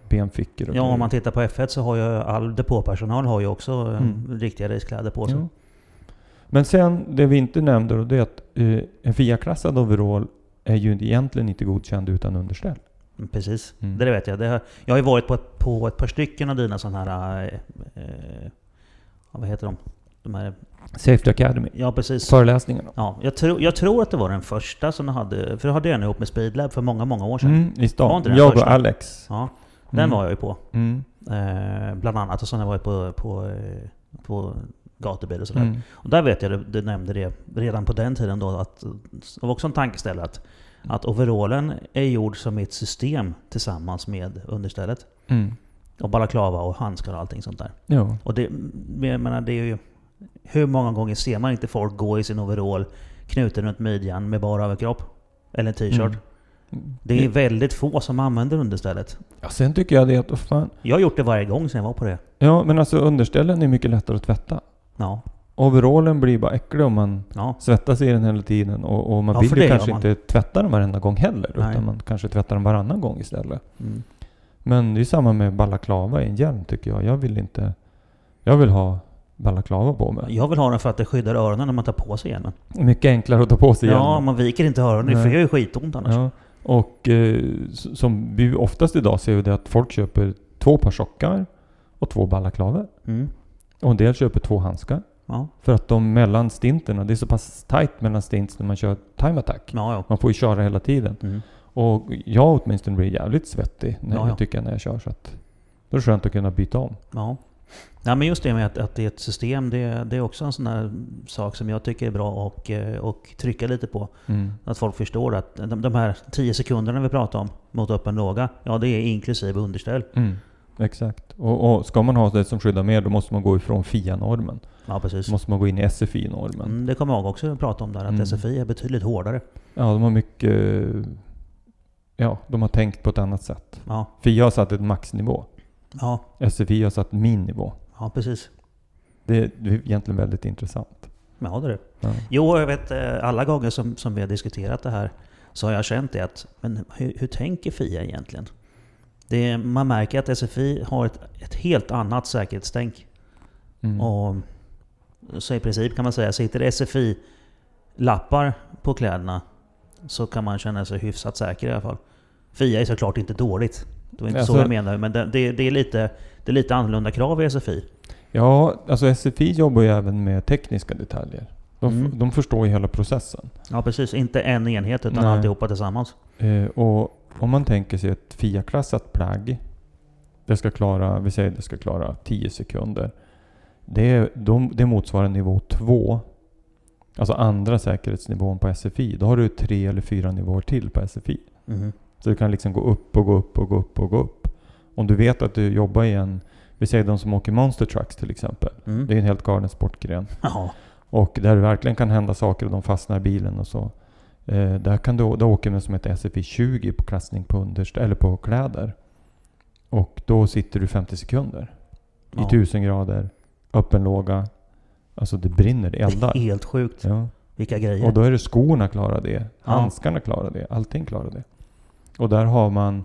S1: benfickor. Och
S2: Ja,
S1: grejer.
S2: om man tittar på F1 så har ju all depåpersonal har ju också eh,
S1: Mm.
S2: riktiga racekläder på sig.
S1: Ja. Men sen, det vi inte nämnde då, det är att eh, en FIA-klassad overall är ju egentligen inte godkänd utan underställ.
S2: Mm, Precis,
S1: Mm.
S2: det vet jag. Det har, jag har ju varit på ett, på ett par stycken av dina sådana här... Eh, eh, vad heter de? De här...
S1: Safety Academy.
S2: Ja, precis.
S1: Föreläsningarna.
S2: Ja, jag, tror jag tror att det var den första som de hade... För det hade jag ihop med Speedlab för många, många år sedan.
S1: Mm, I
S2: Var
S1: stan.
S2: inte den
S1: Jag
S2: första?
S1: och Alex.
S2: Ja, den
S1: Mm.
S2: var jag ju på.
S1: Mm.
S2: Eh, bland annat. Och sen har jag på, på, eh, på gatubil och sådär.
S1: Mm.
S2: Och där vet jag, du, du nämnde det redan på den tiden då, att det var också en tankeställare att, att overallen är gjord som ett system tillsammans med understället.
S1: Mm.
S2: Och balaklava och handskar och allting sånt där.
S1: Ja.
S2: Och det, jag menar, det är ju... Hur många gånger ser man inte folk gå i sin overall knuten runt midjan med bara överkropp? Eller en t-shirt.
S1: Mm.
S2: Det är väldigt få som använder understället.
S1: Ja, sen tycker jag det att, vad fan.
S2: Jag har gjort det varje gång sen jag var på det.
S1: Ja, men alltså underställen är mycket lättare att tvätta.
S2: Ja,
S1: Overallen blir bara äcklig om man
S2: ja.
S1: svettas i den hela tiden. Och, och man
S2: Ja,
S1: vill ju kanske
S2: man.
S1: inte tvätta den varenda gång heller.
S2: Nej.
S1: Utan man kanske tvättar den varannan gång istället.
S2: Mm.
S1: Men det är samma med balaklava i en hjälm tycker jag. Jag vill inte... Jag vill ha balaklava på mig.
S2: Jag vill ha den för att det skyddar öronen när man tar på sig hjälmen.
S1: Mycket enklare att ta på sig
S2: Ja,
S1: hjälmen.
S2: man viker inte öronen. Det
S1: Nej.
S2: gör ju skitont annars.
S1: Ja. Och eh, som vi oftast idag ser vi det att folk köper två par sockar och två balaklavor.
S2: Mm.
S1: Och en del köper två handskar.
S2: Ja.
S1: För att de mellan stinterna, det är så pass tight mellan stints när man kör time attack.
S2: Ja, ja.
S1: Man får ju köra hela tiden.
S2: Mm.
S1: Och jag åtminstone blir jävligt svettig när
S2: Ja, ja.
S1: jag tycker jag när jag kör. Så att då är det skönt att kunna byta om.
S2: Ja. Men just det med att, att det är ett system, det, det är också en sån där sak som jag tycker är bra och, eh, och trycka lite på.
S1: Mm.
S2: Att folk förstår att de, de här 10 sekunderna vi pratar om mot upp en låga, ja det är inklusive underställ.
S1: Mm. Exakt. Och, och ska man ha det som skyddar mer då måste man gå ifrån FIA-normen.
S2: Ja precis.
S1: Då måste man gå in i SFI-normen.
S2: Mm, det kommer jag också att prata om där, att
S1: Mm.
S2: SFI är betydligt hårdare.
S1: Ja, de har mycket... Ja, de har tänkt på ett annat sätt.
S2: Ja,
S1: FIA har satt ett maxnivå.
S2: ja,
S1: SFI har satt min nivå.
S2: Ja precis.
S1: Det är, egentligen väldigt intressant.
S2: Ja, det är det.
S1: Ja.
S2: Jo, jag vet eh, alla gånger som, som vi har diskuterat det här så har jag känt det att, men hur, hur tänker FIA egentligen? Det man märker att SFI har ett, ett helt annat säkerhetstänk.
S1: Mm.
S2: Och så i princip kan man säga, sitter det SFI-lappar på kläderna så kan man känna sig hyfsat säker i alla fall. FIA är såklart inte dåligt. Det var inte så
S1: Alltså-
S2: jag menar, men det, det, det, är lite, det är lite annorlunda krav i SFI.
S1: Ja, alltså SFI jobbar ju även med tekniska detaljer. De,
S2: Mm.
S1: de förstår ju hela processen.
S2: Ja precis, inte en enhet utan
S1: Nej.
S2: alltihopa tillsammans.
S1: Eh, och om man tänker sig ett FIA-klassat plagg. Det ska klara, vi säger det ska klara 10 sekunder. Det, är, de, det motsvarar nivå 2. Alltså andra säkerhetsnivån på SFI. Då har du tre eller fyra nivåer till på SFI.
S2: Mhm.
S1: Så du kan liksom gå upp och gå upp och gå upp och gå upp. Om du vet att du jobbar i en, vi säger de som åker Monster Trucks till exempel.
S2: Mm.
S1: Det är en helt galen sportgren. *laughs*
S2: Ja.
S1: Och där det verkligen kan hända saker och de fastnar i bilen och så. Eh, där kan du, då åker man som ett SFI 20 på klassning på, underst, eller på kläder. Och då sitter du 50 sekunder. I
S2: Ja.
S1: 1000 grader, öppen låga. Alltså det brinner, det
S2: Det är
S1: eldar.
S2: helt sjukt.
S1: Ja.
S2: Vilka grejer.
S1: Och då är det skorna klarar det.
S2: Ja.
S1: Handskarna klarar det. Allting klarar det. Och där har man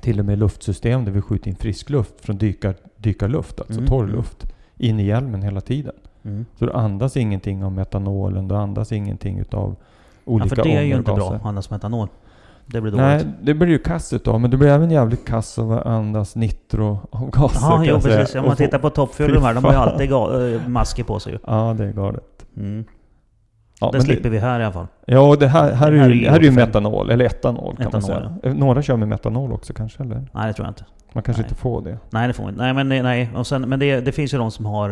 S1: till och med luftsystem där vi skjuter in frisk luft från dykar, dykarluft, alltså
S2: Mm,
S1: torr
S2: mm.
S1: luft, in i hjälmen hela tiden.
S2: Mm.
S1: Så du andas ingenting av metanolen, du andas ingenting utav
S2: Ja,
S1: olika
S2: för det är ju inte bra, andas metanol. Det blir dåligt.
S1: Nej, det blir ju kass utav, men det blir även jävligt kass av att andas nitroavgaser
S2: Ja, jo precis. Om man tittar på Top Fuel
S1: Fy
S2: de här, de har ju alltid eh, masker på sig ju.
S1: Ja, det är galet.
S2: Mm.
S1: Ja,
S2: det slipper vi här i alla fall.
S1: Ja, och det här, här,
S2: Det
S1: är,
S2: här
S1: ju,
S2: är
S1: här är ju
S2: 85.
S1: metanol, eller etanol kan
S2: Etanol,
S1: man säga. Eh, Några kör med metanol också kanske, eller?
S2: Nej, det tror jag inte.
S1: Man kanske
S2: Nej.
S1: inte får det.
S2: Nej, det får vi inte. Nej, men, nej. Och sen, men det, det finns ju de som har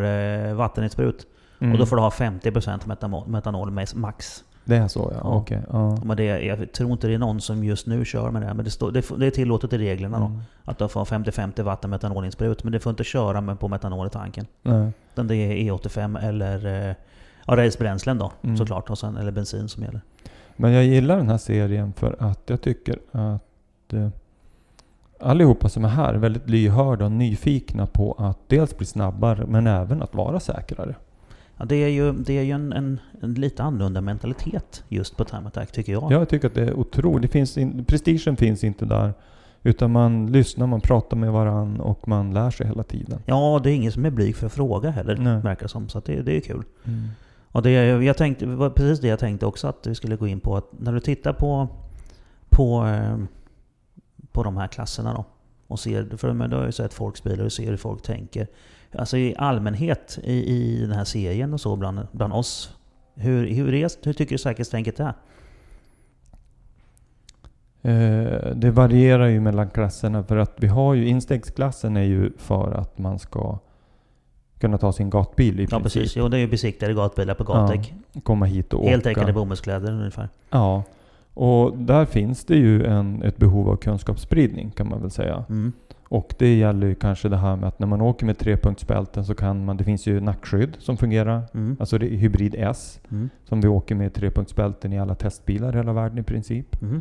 S2: eh, vatteninsprut.
S1: Mm.
S2: Och då får du ha 50% metanol, metanol max.
S1: Det är så ja,
S2: Ja.
S1: okej. ja.
S2: Men det, jag tror inte det är någon som just nu kör med det. Men det, står, det, det är tillåtet i reglerna då.
S1: Mm.
S2: Att du får ha 50-50 vatten metanolinsprut. Men du får inte köra med på metanol i tanken.
S1: Nej.
S2: Utan det är E85 eller eh, ja, racebränslen då
S1: Mm.
S2: såklart. Och sen, eller bensin som gäller.
S1: Men jag gillar den här serien för att jag tycker att eh, allihopa som är här är väldigt lyhörda och nyfikna på att dels bli snabbare men även att vara säkrare.
S2: Ja, det är ju, det är ju en, en, en lite annorlunda mentalitet just på Time Attack tycker jag.
S1: Jag tycker att det är otroligt. Det finns in, prestigen finns inte där. Utan man lyssnar, man pratar med varann och man lär sig hela tiden.
S2: Ja, det är ingen som är blyg för att fråga heller,
S1: Nej.
S2: verkar som. Så det, det är kul. Och det, jag tänkte, det var precis det jag tänkte också att vi skulle gå in på. Att när du tittar på, på, eh, på de här klasserna då. Och ser, för men du har ju sett folks bilar och ser hur folk tänker. Alltså i allmänhet i, i den här serien och så bland, bland oss. Hur, hur, är, hur tycker du säkerhetstänket är?
S1: Eh, det varierar ju mellan klasserna för att vi har ju instegsklassen är ju för att man ska kunna ta sin gatbil i
S2: Ja
S1: princip.
S2: precis, jo det är ju besiktade gatbilar på gatdäck.
S1: Komma hit och
S2: Heltäckande
S1: åka.
S2: bomullskläder ungefär.
S1: Ja. Och där finns det ju en, ett behov av kunskapsspridning kan man väl säga.
S2: Mm.
S1: Och det gäller ju kanske det här med att när man åker med trepunktsbälten så kan man, det finns ju nackskydd som fungerar.
S2: Mm.
S1: Alltså det är hybrid S
S2: Mm.
S1: som vi åker med trepunktsbälten i alla testbilar i hela världen i princip.
S2: Mm.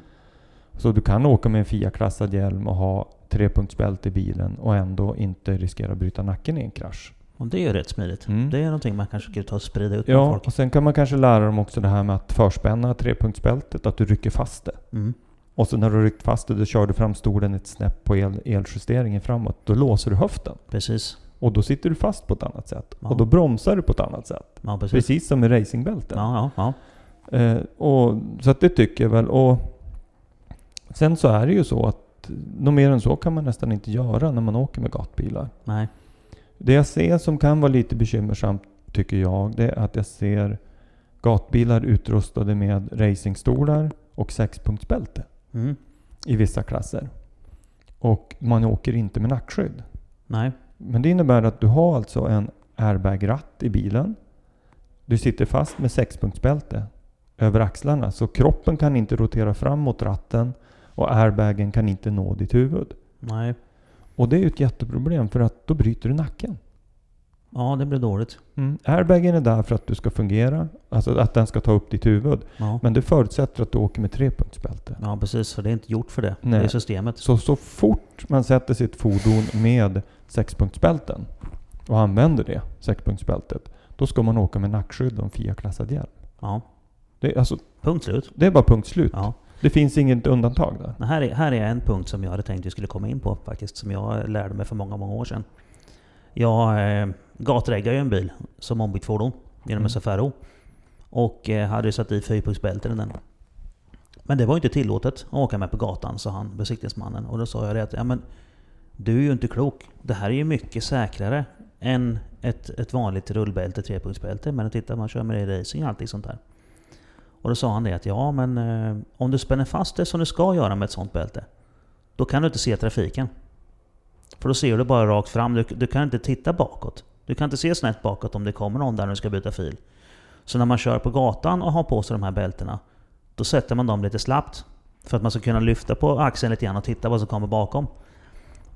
S1: Så du kan åka med en FIA-klassad hjälm och ha trepunktsbälte i bilen och ändå inte riskera att bryta nacken i en krasch.
S2: Och det är ju rätt smidigt.
S1: Mm.
S2: Det är någonting man kanske skulle ta och sprida ut
S1: Ja,
S2: folk.
S1: och sen kan man kanske lära dem också det här med att förspänna trepunktsbältet, att du rycker fast det.
S2: Mm.
S1: Och så när du ryckt fast det, då kör du fram stolen ett snäpp på el, eljusteringen framåt. Då låser du höften.
S2: Precis.
S1: Och då sitter du fast på ett annat sätt.
S2: Ja.
S1: Och då bromsar du på ett annat sätt.
S2: Ja, precis.
S1: Precis som med racingbälten.
S2: Ja.
S1: Eh, och, så det tycker jag väl. Och sen så är det ju så att något mer än så kan man nästan inte göra när man åker med gatbilar.
S2: Nej.
S1: Det jag ser som kan vara lite bekymmersamt tycker jag, det är att jag ser gatbilar utrustade med racingstolar och sexpunktsbälte
S2: Mm.
S1: i vissa klasser. Och man åker inte med nackskydd.
S2: Nej.
S1: Men det innebär att du har alltså en airbag-ratt i bilen. Du sitter fast med sexpunktsbälte över axlarna. Så kroppen kan inte rotera fram mot ratten och airbagen kan inte nå ditt huvud.
S2: Nej.
S1: Och det är ju ett jätteproblem för att då bryter du nacken.
S2: Ja, det blir dåligt.
S1: Mm. Airbagen är där för att du ska fungera, alltså att den ska ta upp ditt huvud.
S2: Ja.
S1: Men det förutsätter att du åker med trepunktsbälte.
S2: ja, precis. För det är inte gjort för det.
S1: Nej.
S2: Det är systemet.
S1: Så, så fort man sätter sitt fordon med sexpunktsbälten och använder det, sexpunktsbältet, då ska man åka med nackskydd och en FIA-klassad hjälm.
S2: Ja.
S1: Det, är- alltså,
S2: Punkt slut.
S1: det är bara punkt slut.
S2: Ja.
S1: Det finns inget undantag där.
S2: Här, är, här är en punkt som jag hade tänkt vi skulle komma in på faktiskt. Som jag lärde mig för många, många år sedan. Jag eh, gatreggade ju en bil som ombytt fordon genom
S1: Mm.
S2: SFRO. Och eh, hade ju satt i fyrpunktsbälten i den. Men det var ju inte tillåtet att åka med på gatan, sa han, besiktningsmannen. Och då sa jag det att, ja men du är ju inte klok. Det här är ju mycket säkrare än ett, ett vanligt rullbälte, trepunktsbälte. Men titta, man kör med det i racing och allt sånt där. Och då sa han det att ja, men eh, om du spänner fast det som du ska göra med ett sånt bälte. Då kan du inte se trafiken. För då ser du bara rakt fram. Du, du kan inte titta bakåt. Du kan inte se snett bakåt om det kommer någon där när du ska byta fil. Så när man kör på gatan och har på sig de här bältena, då sätter man dem lite slappt. För att man ska kunna lyfta på axeln lite grann och titta vad som kommer bakom.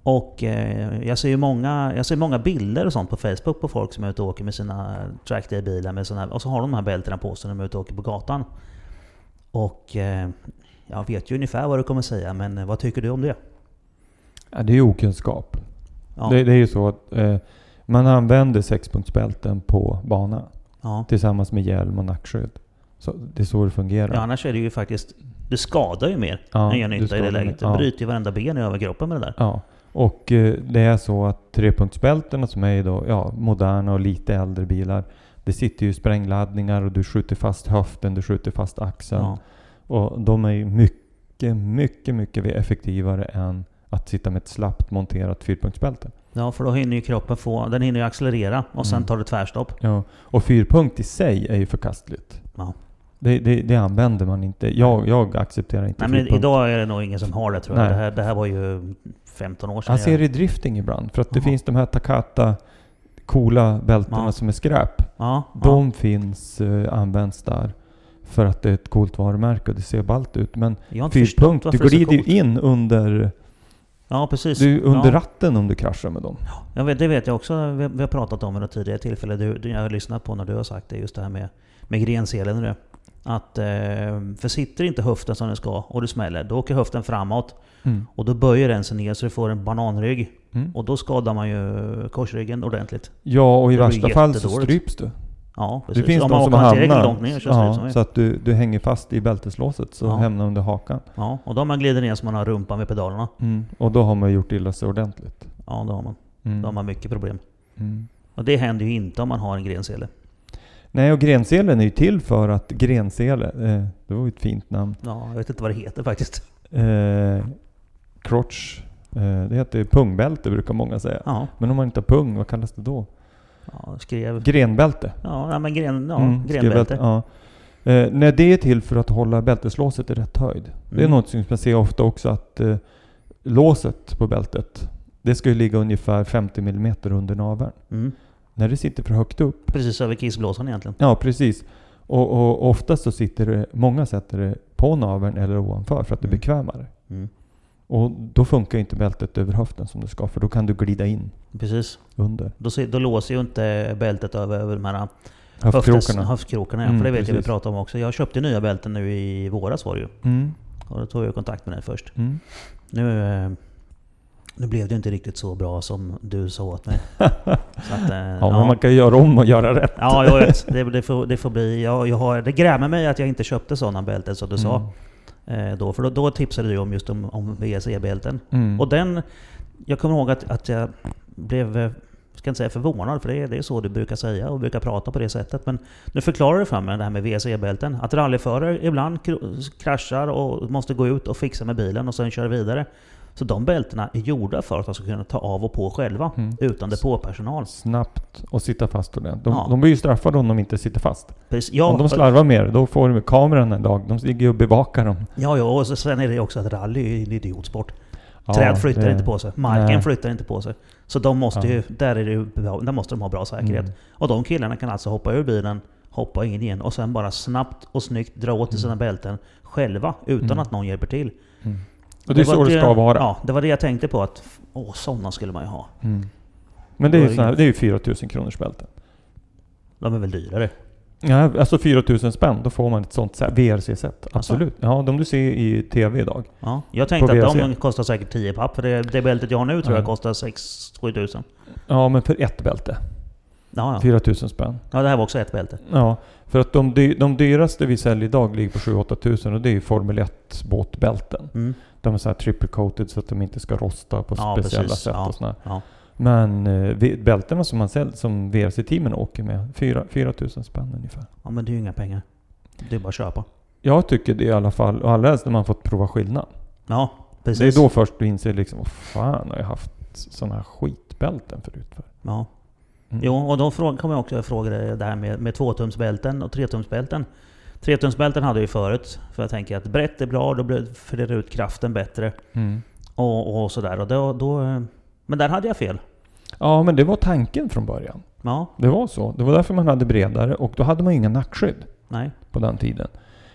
S2: Och eh, jag ser ju många, jag ser många bilder och sånt på Facebook på folk som är ute och åker med sina trackday-bilar med såna, och så har de de här bältena på sig när de är ute och åker på gatan. Och eh, jag vet ju ungefär vad du kommer säga, men eh, vad tycker du om det?
S1: Ja, det är ju okunskap.
S2: Ja,
S1: Det, det är ju så att eh, man använder sexpunktsbälten på bana
S2: ja.
S1: tillsammans med hjälm och nackskydd. Så det är så det fungerar.
S2: ja, annars är det ju faktiskt... Det skadar ju mer
S1: Ja,
S2: än gör
S1: du
S2: nytta i det läget.
S1: Ja.
S2: bryter ju varenda ben i överkroppen med det där.
S1: Ja, och eh, det är så att trepunktsbältena som är då, ja, moderna och lite äldre bilar, det sitter ju sprängladdningar och du skjuter fast höften, du skjuter fast axeln.
S2: Ja.
S1: Och de är ju mycket, mycket, mycket effektivare än att sitta med ett slappt monterat fyrpunktsbälte.
S2: ja, för då hinner ju kroppen få... Den hinner ju accelerera och sen
S1: Mm.
S2: tar det tvärstopp.
S1: Ja, och fyrpunkt i sig är ju förkastligt.
S2: Ja.
S1: Det, det, det använder man inte. Jag, jag accepterar inte
S2: Nej, men idag är det nog ingen som har det tror jag. Det här, det här var ju 15 år sedan.
S1: Jag ser det i drifting ibland. För att det
S2: Jaha.
S1: finns de här Takata coola bältena
S2: Ja.
S1: som är skräp.
S2: Ja,
S1: De finns, eh, används där. För att det är ett coolt varumärke och det ser ballt ut. Men
S2: ja.
S1: Fyrpunkt, du
S2: det
S1: glider ju in under,
S2: Ja, precis.
S1: du, under
S2: ja.
S1: ratten om du kraschar med dem.
S2: Jag vet, det vet jag också. Vi, vi har pratat om något tidigare tillfälle. Du, du, jag har lyssnat på när du har sagt det. Just det här med, med grenselen. Det. Att, eh, för sitter inte höften som den ska och du smäller, då åker höften framåt.
S1: Mm.
S2: Och då böjer den sig ner så du får en bananrygg.
S1: Mm.
S2: Och då skadar man ju korsryggen ordentligt.
S1: Ja, och i
S2: Det
S1: värsta fall så stryps du.
S2: Ja,
S1: Det
S2: precis.
S1: finns
S2: Om
S1: de som hamnar
S2: ner så
S1: ja, så att du, du hänger fast i bälteslåset så
S2: Ja.
S1: hamnar under hakan.
S2: Ja, och då har man glider ner så man har rumpan med pedalerna.
S1: Mm. Och då har man gjort illa sig ordentligt.
S2: Ja, då har man,
S1: Mm.
S2: då har man mycket problem.
S1: Mm.
S2: Och det händer ju inte om man har en grensele.
S1: Nej, och grenselen är ju till för att grensele, eh, det var ju ett fint namn.
S2: Ja, jag vet inte vad det heter faktiskt.
S1: Eh, crotch, eh, det heter pungbälte brukar många säga.
S2: Ja,
S1: Men om man inte har pung, vad kallas det då?
S2: ja skrev...
S1: Grenbälte.
S2: Ja, nej, men gren, ja,
S1: Mm,
S2: grenbälte.
S1: Ja. Eh, nej, det är till för att hålla bälteslåset i rätt höjd. Det är
S2: Mm.
S1: något som man ser ofta också att eh, låset på bältet, det ska ju ligga ungefär 50 mm under naveln.
S2: Mm.
S1: När det sitter för högt upp,
S2: Precis över kissblåsan egentligen.
S1: ja precis. Och, och oftast så sitter det, många sätter det på naveln eller ovanför för att det är
S2: Mm.
S1: bekvämare.
S2: Mm.
S1: Och då funkar inte bältet över höften som det ska, för då kan du glida in
S2: Precis.
S1: under
S2: Då, då låser ju inte bältet över, över de här
S1: höftkrokarna.
S2: höftes- höftkrokarna. ja,
S1: Mm,
S2: för det vet jag vi
S1: precis.
S2: pratade om också. Jag köpte nya bälten nu i våras var det ju.
S1: Mm,
S2: Och då tog jag kontakt med dig först.
S1: mm.
S2: Nu, eh, nu blev det inte riktigt så bra som du sa åt mig. *laughs* Så att, eh,
S1: Ja, men man kan ju göra om och göra rätt.
S2: Ja, jag vet. Det, det, får, det får bli... Jag, jag har, det grämer mig att jag inte köpte sådana bälten som du sa.
S1: Mm.
S2: Eh, då, för då, då tipsade du om just om, om VSE-bälten.
S1: Mm.
S2: Och den... Jag kommer ihåg att, att jag blev... eh, ska inte säga förvånad, för det är, det är så du brukar säga och brukar prata på det sättet. Men nu förklarar du för mig det här med VSE-bälten. Att rallyförare ibland kr- kraschar och måste gå ut och fixa med bilen och sen köra vidare. Så de bältena är gjorda för att de ska kunna ta av och på själva.
S1: Mm.
S2: Utan depåpersonal.
S1: Snabbt och sitta fast ordentligt. De,
S2: Ja.
S1: de blir ju straffade om de inte sitter fast.
S2: Precis. Ja,
S1: om de slarvar mer, då får de kameran en dag. De ligger ju och bevakar dem.
S2: Ja, ja, och så- sen är det också att rally är en idiotsport.
S1: Ja,
S2: Träd flyttar
S1: det-
S2: inte på sig. Marken
S1: Nej.
S2: flyttar inte på sig. Så de måste ju, där, är det där måste de ha bra säkerhet.
S1: Mm.
S2: Och de killarna kan alltså hoppa ur bilen, hoppa in igen och sen bara snabbt och snyggt dra åt i sina bälten själva utan
S1: Mm.
S2: att någon hjälper till.
S1: Mm. Och det är så
S2: var
S1: det ska vara.
S2: Ja, det var det jag tänkte på. att Åh, sådana skulle man ju ha.
S1: Mm. Men det är ju här, det är ju 4000 kronors bälten.
S2: De är väl dyrare?
S1: Ja, alltså 4000 spänn, då får man ett sånt VRC-set.
S2: Alltså?
S1: Absolut. Ja, de du ser i TV idag.
S2: Ja. Jag tänkte att de kostar säkert 10 papp. För det, det bältet jag har nu tror
S1: Ja.
S2: jag kostar 6-7 tusen.
S1: Ja, men för ett bälte.
S2: Ja, ja.
S1: 4000 spänn.
S2: ja, det här var också ett bälte.
S1: Ja, för att de, de dyraste vi säljer idag ligger på 7-8 tusen och det är ju Formel 1 båtbälten.
S2: Mm.
S1: De är så här triple coated så att de inte ska rosta på
S2: Ja,
S1: speciella
S2: precis.
S1: sätt
S2: Ja.
S1: och sådär.
S2: Ja.
S1: Men eh, bältena som man säljer, som VRC-teamen åker med, 4 4000 spänn ungefär.
S2: ja, men det är ju inga pengar. Det är bara att köpa.
S1: Jag tycker det i alla fall, och allra helst när man fått prova skillnad.
S2: Ja, precis.
S1: Det är då först du inser liksom, vad fan har jag haft sådana här skitbälten förut för?
S2: Ja. Mm. Jo, och då kommer jag också fråga dig det här med, med tvåtumsbälten och tretumsbälten. Tretumsbälten hade jag ju förut, för jag tänker att brett är bra, då får det ut kraften bättre. Mm. Och, och sådär. Och då, då, men där hade jag fel.
S1: Ja, men det var tanken från början.
S2: Ja.
S1: Det var så. Det var därför man hade bredare och då hade man inga nackskydd.
S2: Nej.
S1: På den tiden.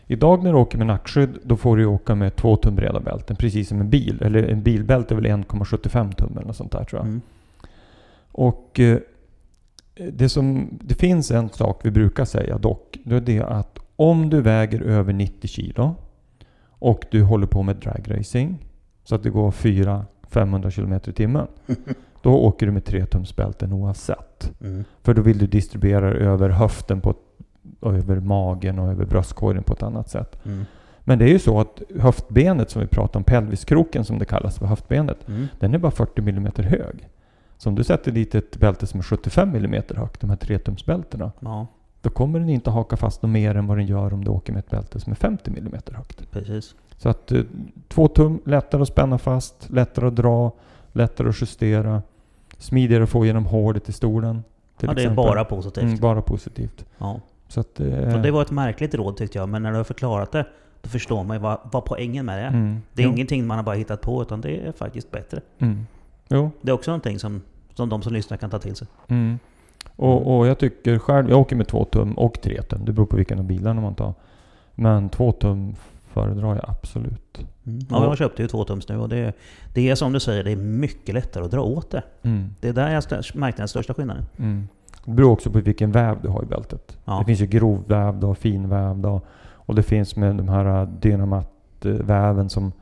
S1: Idag när du åker med nackskydd, då får du åka med två tum breda bälten. Precis som en bil. Eller en bilbälte är väl 1,75 tum eller något sånt där tror jag. Mm. Och eh, det, som, det finns en sak vi brukar säga dock. Det är det att om du väger över 90 kilo och du håller på med dragracing så att det går 400-500 km i timmen. *laughs* Då åker du med 3 tums bälten oavsett. Mm. För då vill du distribuera över höften på över magen och över bröstkorgen på ett annat sätt. Mm. Men det är ju så att höftbenet som vi pratar om, pelviskroken som det kallas för höftbenet, mm. den är bara 40 mm hög. Så om du sätter dit ett bälte som är 75 mm högt, de här 3-tumsbältena,
S2: ja.
S1: Då kommer den inte haka fast något mer än vad den gör om du åker med ett bälte som är 50 mm högt.
S2: Precis.
S1: Så att eh, två tum, lättare att spänna fast, lättare att dra, lättare att justera, smidigare att få genom hålet i stolen.
S2: Ja, det är bara positivt. Mm,
S1: bara positivt.
S2: Ja.
S1: Så att, eh,
S2: det var ett märkligt råd tyckte jag, men när du har förklarat det, då förstår man ju vad, vad poängen med det är. Mm. Det är jo. ingenting man har bara hittat på, utan det är faktiskt bättre.
S1: Mm. Jo.
S2: Det är också någonting som, som de som lyssnar kan ta till sig.
S1: Mm. Och, och, jag tycker själv, jag åker med två tum och tre tum. Det beror på vilken av bilarna man tar. Men två tum föredrar jag absolut.
S2: Mm. Ja, jag köpte ju två tums nu och det, det är som du säger, det är mycket lättare att dra åt det. Mm. Det är där jag märkte den största skillnaden.
S1: Mm. Det beror också på vilken väv du har i bältet. Ja. Det finns ju grovvävda och finvävda. Och, och det finns med de här Dynamat-väven som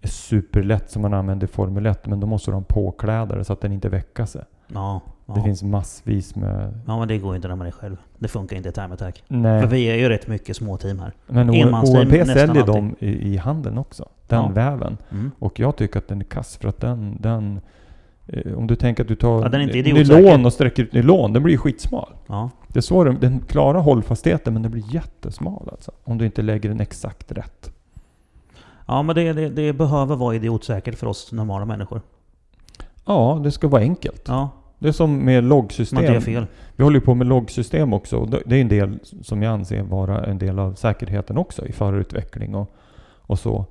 S1: är superlätt som man använder i Formel 1. Men då måste du ha en påklädare så att den inte väcker sig.
S2: Ja.
S1: Det finns massvis med...
S2: Ja men det går inte när man är själv. Det funkar inte i Time Attack. Nej. För vi är ju rätt mycket småteam här.
S1: Men OMP säljer dem i, i handeln också. Den ja. väven. Mm. Och jag tycker att den är kass för att den, den Eh, om du tänker att du tar ja, nylon och sträcker ut nylon, den blir skitsmal.
S2: Ja.
S1: Det är så den, den klarar hållfastheten men den blir jättesmal alltså. Om du inte lägger den exakt rätt.
S2: Ja men det, det, det behöver vara idiotsäkert för oss normala människor.
S1: Ja, det ska vara enkelt.
S2: Ja.
S1: Det är som med loggsystem. Vi håller ju på med loggsystem också. Det är en del som jag anser vara en del av säkerheten också i förarutveckling och, och så.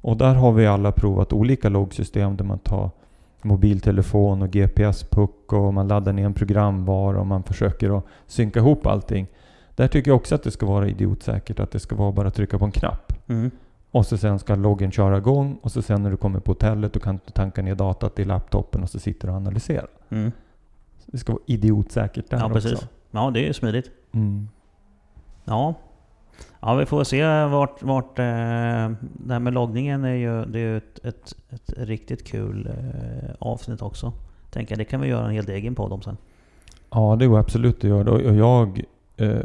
S1: Och där har vi alla provat olika loggsystem där man tar mobiltelefon och GPS-puck och man laddar ner en programvara och man försöker att synka ihop allting. Där tycker jag också att det ska vara idiotsäkert, att det ska vara bara att trycka på en knapp.
S2: Mm.
S1: Och så sen ska loggen köra igång och så sen när du kommer på hotellet då kan du tanka ner datat i laptopen och så sitter du och analyserar.
S2: Mm.
S1: Det ska vara idiotsäkert där
S2: ja,
S1: också.
S2: Precis. Ja, det är smidigt.
S1: Mm.
S2: Ja, Ja, vi får se vart... vart eh, det här med loggningen är ju, det är ett, ett, ett riktigt kul eh, avsnitt också. Tänker det kan vi göra en helt egen podd om sen.
S1: Ja, det går absolut att göra. Och jag eh,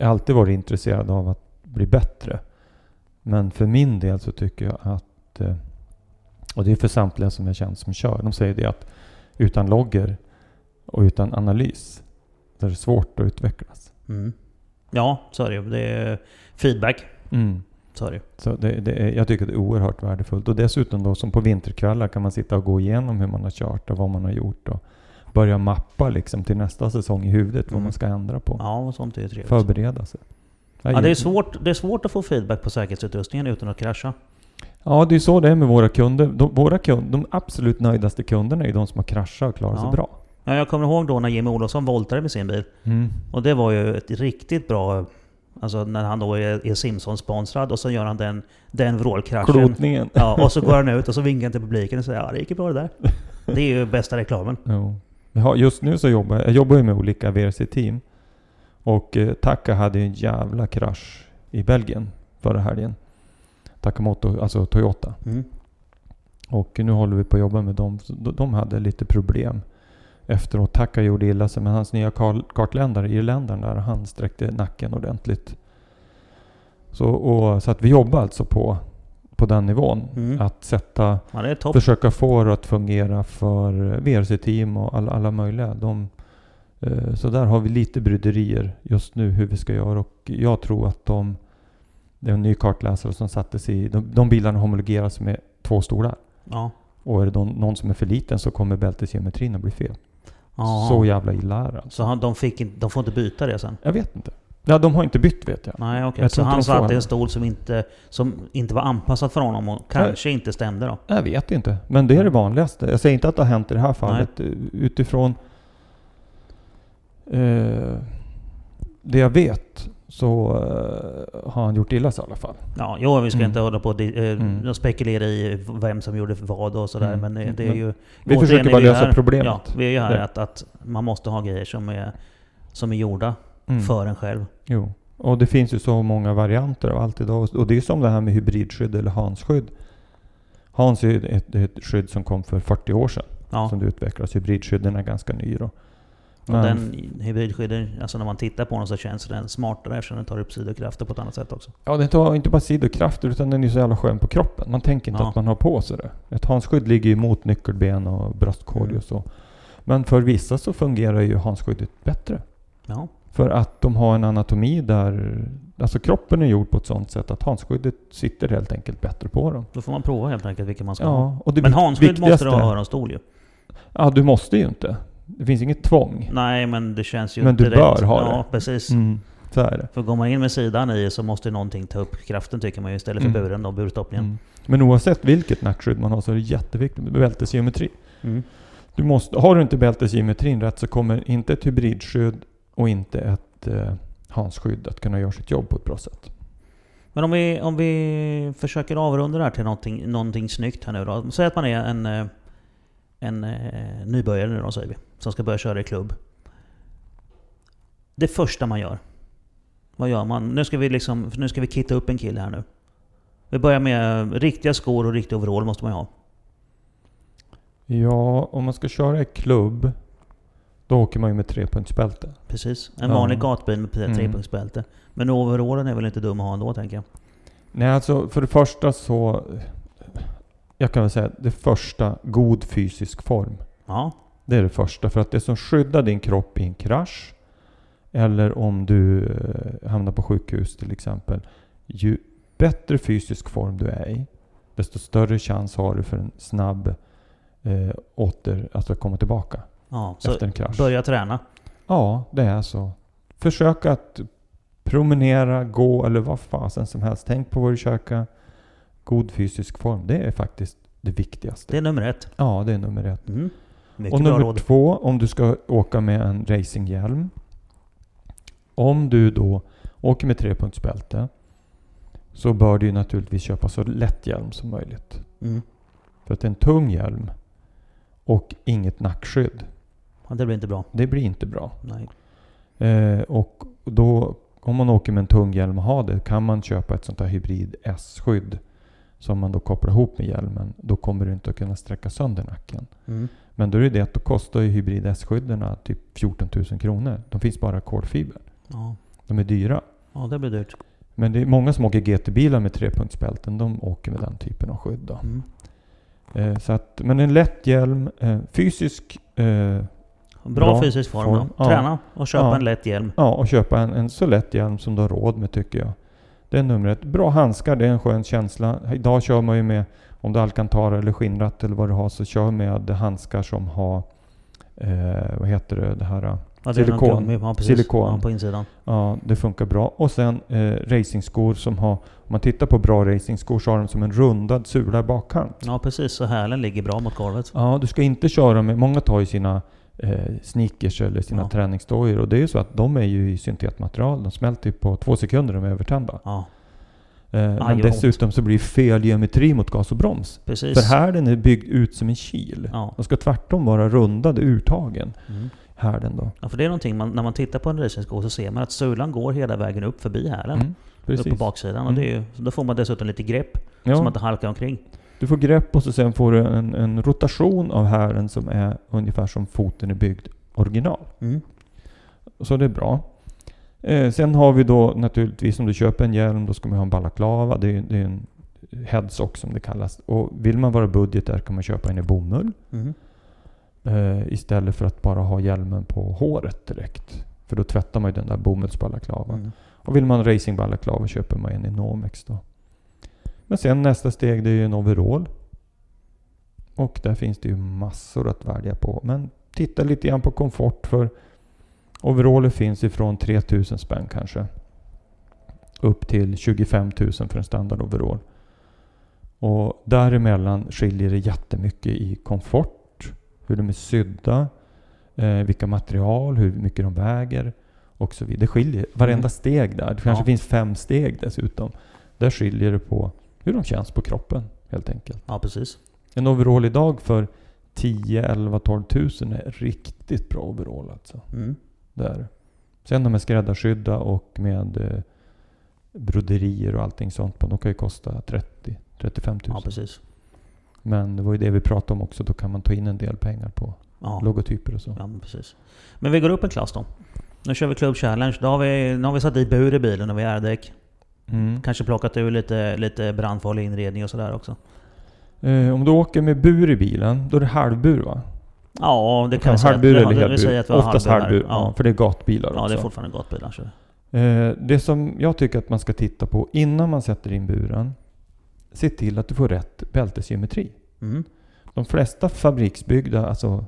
S1: har alltid varit intresserad av att bli bättre. Men för min del så tycker jag att... Eh, och det är för samtliga som jag känner som kör. De säger det att utan logger och utan analys så är det svårt att utvecklas.
S2: Mm. Ja, så är det. Det är feedback.
S1: Mm.
S2: Så är det
S1: Så det, det är, Jag tycker det är oerhört värdefullt. Och dessutom då som på vinterkvällar kan man sitta och gå igenom hur man har kört och vad man har gjort. Och börja mappa liksom till nästa säsong i huvudet mm. vad man ska ändra på.
S2: Ja, och sånt är trevligt.
S1: Förbereda sig.
S2: Ja, det, är svårt, det är svårt att få feedback på säkerhetsutrustningen utan att krascha.
S1: Ja, det är så det är med våra kunder. De, våra kunder, de absolut nöjdaste kunderna är de som har kraschat och klarat ja. sig bra.
S2: Ja, jag kommer ihåg då när Jimmy Olofsson voltade med sin bil.
S1: Mm.
S2: Och det var ju ett riktigt bra... Alltså när han då är, är Simpsons-sponsrad och så gör han den, den vrålkraschen.
S1: Klotningen.
S2: Ja, och så går han ut och så vinkar han till publiken och säger ja det gick bra det där. Det är ju bästa reklamen.
S1: Jo. Just nu så jobbar jag, jobbar ju med olika VRC-team. Och eh, Taka hade en jävla krasch i Belgien förra helgen. Takamoto, alltså Toyota.
S2: Mm.
S1: Och nu håller vi på att jobba med dem. De hade lite problem efteråt. Taka gjorde illa sig, men hans nya kartländare, irländaren där, han sträckte nacken ordentligt. Så, och, så att vi jobbar alltså på, på den nivån.
S2: Mm.
S1: Att sätta,
S2: ja,
S1: försöka få det att fungera för VRC-team och alla, alla möjliga. De, eh, så där har vi lite bryderier just nu hur vi ska göra och jag tror att de, det är en ny kartläsare som sattes i, de, de bilarna homologeras med två stolar.
S2: Ja.
S1: Och är det någon, någon som är för liten så kommer bältesgeometrin att bli fel.
S2: Ja.
S1: Så jävla illa är det. alltså.
S2: Så han, de, fick inte, de får inte byta det sen?
S1: Jag vet inte. Ja, de har inte bytt vet jag.
S2: Nej okej.
S1: Jag
S2: Så han satt i en stol som inte, som inte var anpassad för honom och kanske inte stämde då?
S1: Jag vet inte. Men det är det vanligaste. Jag säger inte att det har hänt i det här fallet. Utifrån eh, det jag vet så eh, har han gjort illa sig i alla fall.
S2: Ja, jo, vi ska
S1: Mm.
S2: inte hålla på och eh,
S1: Mm.
S2: spekulera i vem som gjorde vad och sådär.
S1: Mm.
S2: Men det, det är
S1: Men
S2: ju...
S1: Vi försöker bara
S2: vi
S1: lösa
S2: här-
S1: problemet.
S2: Ja, vi är ju här att, att man måste ha grejer som är, som är gjorda
S1: Mm.
S2: för en själv.
S1: Jo. Och det finns ju så många varianter av allt idag. Och det är som det här med hybridskydd eller Hans-skydd. Hans är ett, ett skydd som kom för 40 år sedan.
S2: Ja.
S1: Som det utvecklas. Hybridskydden är ganska ny då.
S2: Och
S1: Men-
S2: den hybridskydden, alltså när man tittar på den så känns den smartare eftersom den tar upp sidokrafter på ett annat sätt också.
S1: Ja, den tar inte bara sidokrafter utan den är så jävla skön på kroppen. Man tänker inte
S2: Ja.
S1: att man har på sig det. Ett hansskydd ligger ju mot nyckelben och bröstkorg
S2: Mm.
S1: och så. Men för vissa så fungerar ju handskyddet bättre.
S2: Ja.
S1: För att de har en anatomi där... Alltså kroppen är gjord på ett sånt sätt att handskyddet sitter helt enkelt bättre på dem.
S2: Då får man prova helt enkelt vilken man ska ha.
S1: Ja, det
S2: Men Hansskydd måste du ha öronstol ju.
S1: Ja, du måste ju inte. Det finns inget tvång.
S2: Nej, men det känns ju
S1: Men
S2: inte
S1: du bör
S2: rätt.
S1: ha
S2: Ja,
S1: det.
S2: precis.
S1: Mm, så är det.
S2: För går man in med sidan i så måste någonting ta upp kraften tycker man ju istället för
S1: Mm.
S2: buren då, burstoppningen.
S1: Mm. Men oavsett vilket nackskydd man har så är det jätteviktigt med bältesgeometri.
S2: Mm.
S1: Du måste, har du inte bältesgeometrin rätt så kommer inte ett hybridskydd och inte ett eh, hansskydd att kunna göra sitt jobb på ett bra sätt.
S2: Men om vi, om vi försöker avrunda det här till någonting, någonting snyggt här nu då. Säg att man är en, eh, en eh, nybörjare nu då säger vi. Som ska börja köra i klubb. Det första man gör. Vad gör man? Nu ska vi liksom, nu ska vi kitta upp en kille här nu. Vi börjar med riktiga skor och riktig overall måste man ju ha.
S1: Ja, om man ska köra i klubb då åker man ju med trepunktsbälte.
S2: Precis. En
S1: Ja.
S2: vanlig gatbil med
S1: Mm.
S2: trepunktsbälte. Men overallen är väl inte dum att ha ändå tänker jag.
S1: Nej, alltså för det första så... Jag kan väl säga det första, god fysisk form.
S2: Ja.
S1: Det är det första. För att det som skyddar din kropp i en krasch eller om du eh, hamnar på sjukhus till exempel. Ju bättre fysisk form du är i, desto större chans har du för en snabb eh, åter, alltså att komma tillbaka
S2: ja.
S1: Efter en krasch.
S2: börja träna.
S1: Ja, det är så. Försök att promenera, gå eller vad fasen som helst. Tänk på vad du käkar. God fysisk form, det är faktiskt det viktigaste.
S2: Det är nummer ett.
S1: Ja, det är nummer ett.
S2: Mm.
S1: Och nummer två, om du ska åka med en racinghjälm. Om du då åker med trepunktsbälte så bör du naturligtvis köpa så lätt hjälm som möjligt.
S2: Mm.
S1: För att en tung hjälm och inget nackskydd,
S2: Ja, det blir inte bra.
S1: det blir inte bra. Eh, och då, om man åker med en tung hjälm och har det, kan man köpa ett sånt här hybrid S-skydd som man då kopplar ihop med hjälmen. Då kommer du inte att kunna sträcka sönder nacken.
S2: Mm.
S1: Men då är det det att då kostar ju hybrid S-skydden typ 14 000 kronor. De finns bara kolfiber.
S2: Ja.
S1: De är dyra.
S2: ja, det blir dyrt.
S1: Men det är många som åker GT-bilar med trepunktsbälten. De åker med den typen av skydd. Då.
S2: Mm.
S1: Eh, så att, men en lätt hjälm, eh, fysisk, eh,
S2: Bra,
S1: Bra
S2: fysisk form,
S1: form.
S2: då.
S1: Ja.
S2: Träna och köpa
S1: Ja.
S2: en lätt hjälm.
S1: ja och köpa en, en så lätt hjälm som du har råd med tycker jag. Det ett. Bra handskar, det är en skön känsla. Idag kör man ju med, om du har alcantara eller skinnratt eller vad du har, så kör med handskar som har, eh, vad heter det, det här
S2: Ja, det
S1: Silikon.
S2: gummi, Ja.
S1: Silikon.
S2: Ja, på insidan.
S1: Ja, det funkar bra. Och sen eh, racingskor som har, om man tittar på bra racingskor så har de som en rundad sula i bakkant.
S2: Ja, precis. Så hälen ligger bra mot golvet.
S1: Ja, du ska inte köra med, många tar ju sina eh, sneakers eller sina
S2: Ja.
S1: träningsdojor och det är ju så att de är ju i syntetmaterial. De smälter ju på två sekunder de är övertända.
S2: Ja,
S1: Eh, men
S2: vad ont.
S1: dessutom så blir det fel geometri mot gas och broms.
S2: precis.
S1: För härden är byggd ut som en kil.
S2: Ja.
S1: De ska tvärtom vara rundade urtagen.
S2: Mm.
S1: Härden då.
S2: ja, för det är någonting man, när man tittar på en racingsko så ser man att sulan går hela vägen upp förbi hälen.
S1: Mm,
S2: upp på baksidan. Och
S1: Mm.
S2: det är ju, då får man dessutom lite grepp. Så
S1: Ja.
S2: man inte halkar omkring.
S1: Du får grepp och så sen får du en, en rotation av hälen som är ungefär som foten är byggd original.
S2: Mm.
S1: Så det är bra. Eh, sen har vi då naturligtvis om du köper en hjälm då ska man ha en balaklava. Det är, det är en headsock som det kallas. Och vill man vara budget där kan man köpa en i bomull.
S2: Mm.
S1: Eh, istället för att bara ha hjälmen på håret direkt. För då tvättar man ju den där bomullsbalaklavan.
S2: Mm.
S1: Och vill man racingbalaklava köper man en i Nomex då. Men sen nästa steg det är ju en overall. Och där finns det ju massor att välja på. Men titta lite grann på komfort för overaller finns ifrån 3000 spänn kanske. Upp till 25 000 för en standard overall. Och däremellan skiljer det jättemycket i komfort, hur de är sydda, eh, vilka material, hur mycket de väger och så vidare. Det skiljer varenda
S2: Mm.
S1: steg där. Det kanske
S2: Ja.
S1: finns fem steg dessutom. Där skiljer det på hur de känns på kroppen helt enkelt.
S2: Ja, precis.
S1: En overall idag för 10, 11, 12 tusen är riktigt bra overall alltså.
S2: Mm.
S1: Där. Sen de är skräddarsydda och med eh, broderier och allting sånt på. De kan ju kosta 30, 35
S2: Ja,
S1: tusen.
S2: precis.
S1: Men det var ju det vi pratade om också. Då kan man ta in en del pengar på
S2: Ja.
S1: logotyper och så.
S2: Ja, men precis. Men vi går upp en klass då. Nu kör vi Club Challenge. Då har vi, nu har vi satt i bur i bilen och vi är däck.
S1: Mm.
S2: Kanske plockat ur lite, lite brandfarlig inredning och sådär också.
S1: Eh, om du åker med bur i bilen, då är det halvbur va?
S2: Ja, det kan
S1: Ja,
S2: vi säga.
S1: halvbur
S2: Ja,
S1: eller helbur. Oftast
S2: halvbur
S1: ja.
S2: Ja.
S1: för det är gatbilar
S2: ja,
S1: också.
S2: det är fortfarande gatbilar. Så.
S1: Eh, det som jag tycker att man ska titta på innan man sätter in buren, se till att du får rätt bältesgeometri.
S2: Mm.
S1: De flesta fabriksbyggda, alltså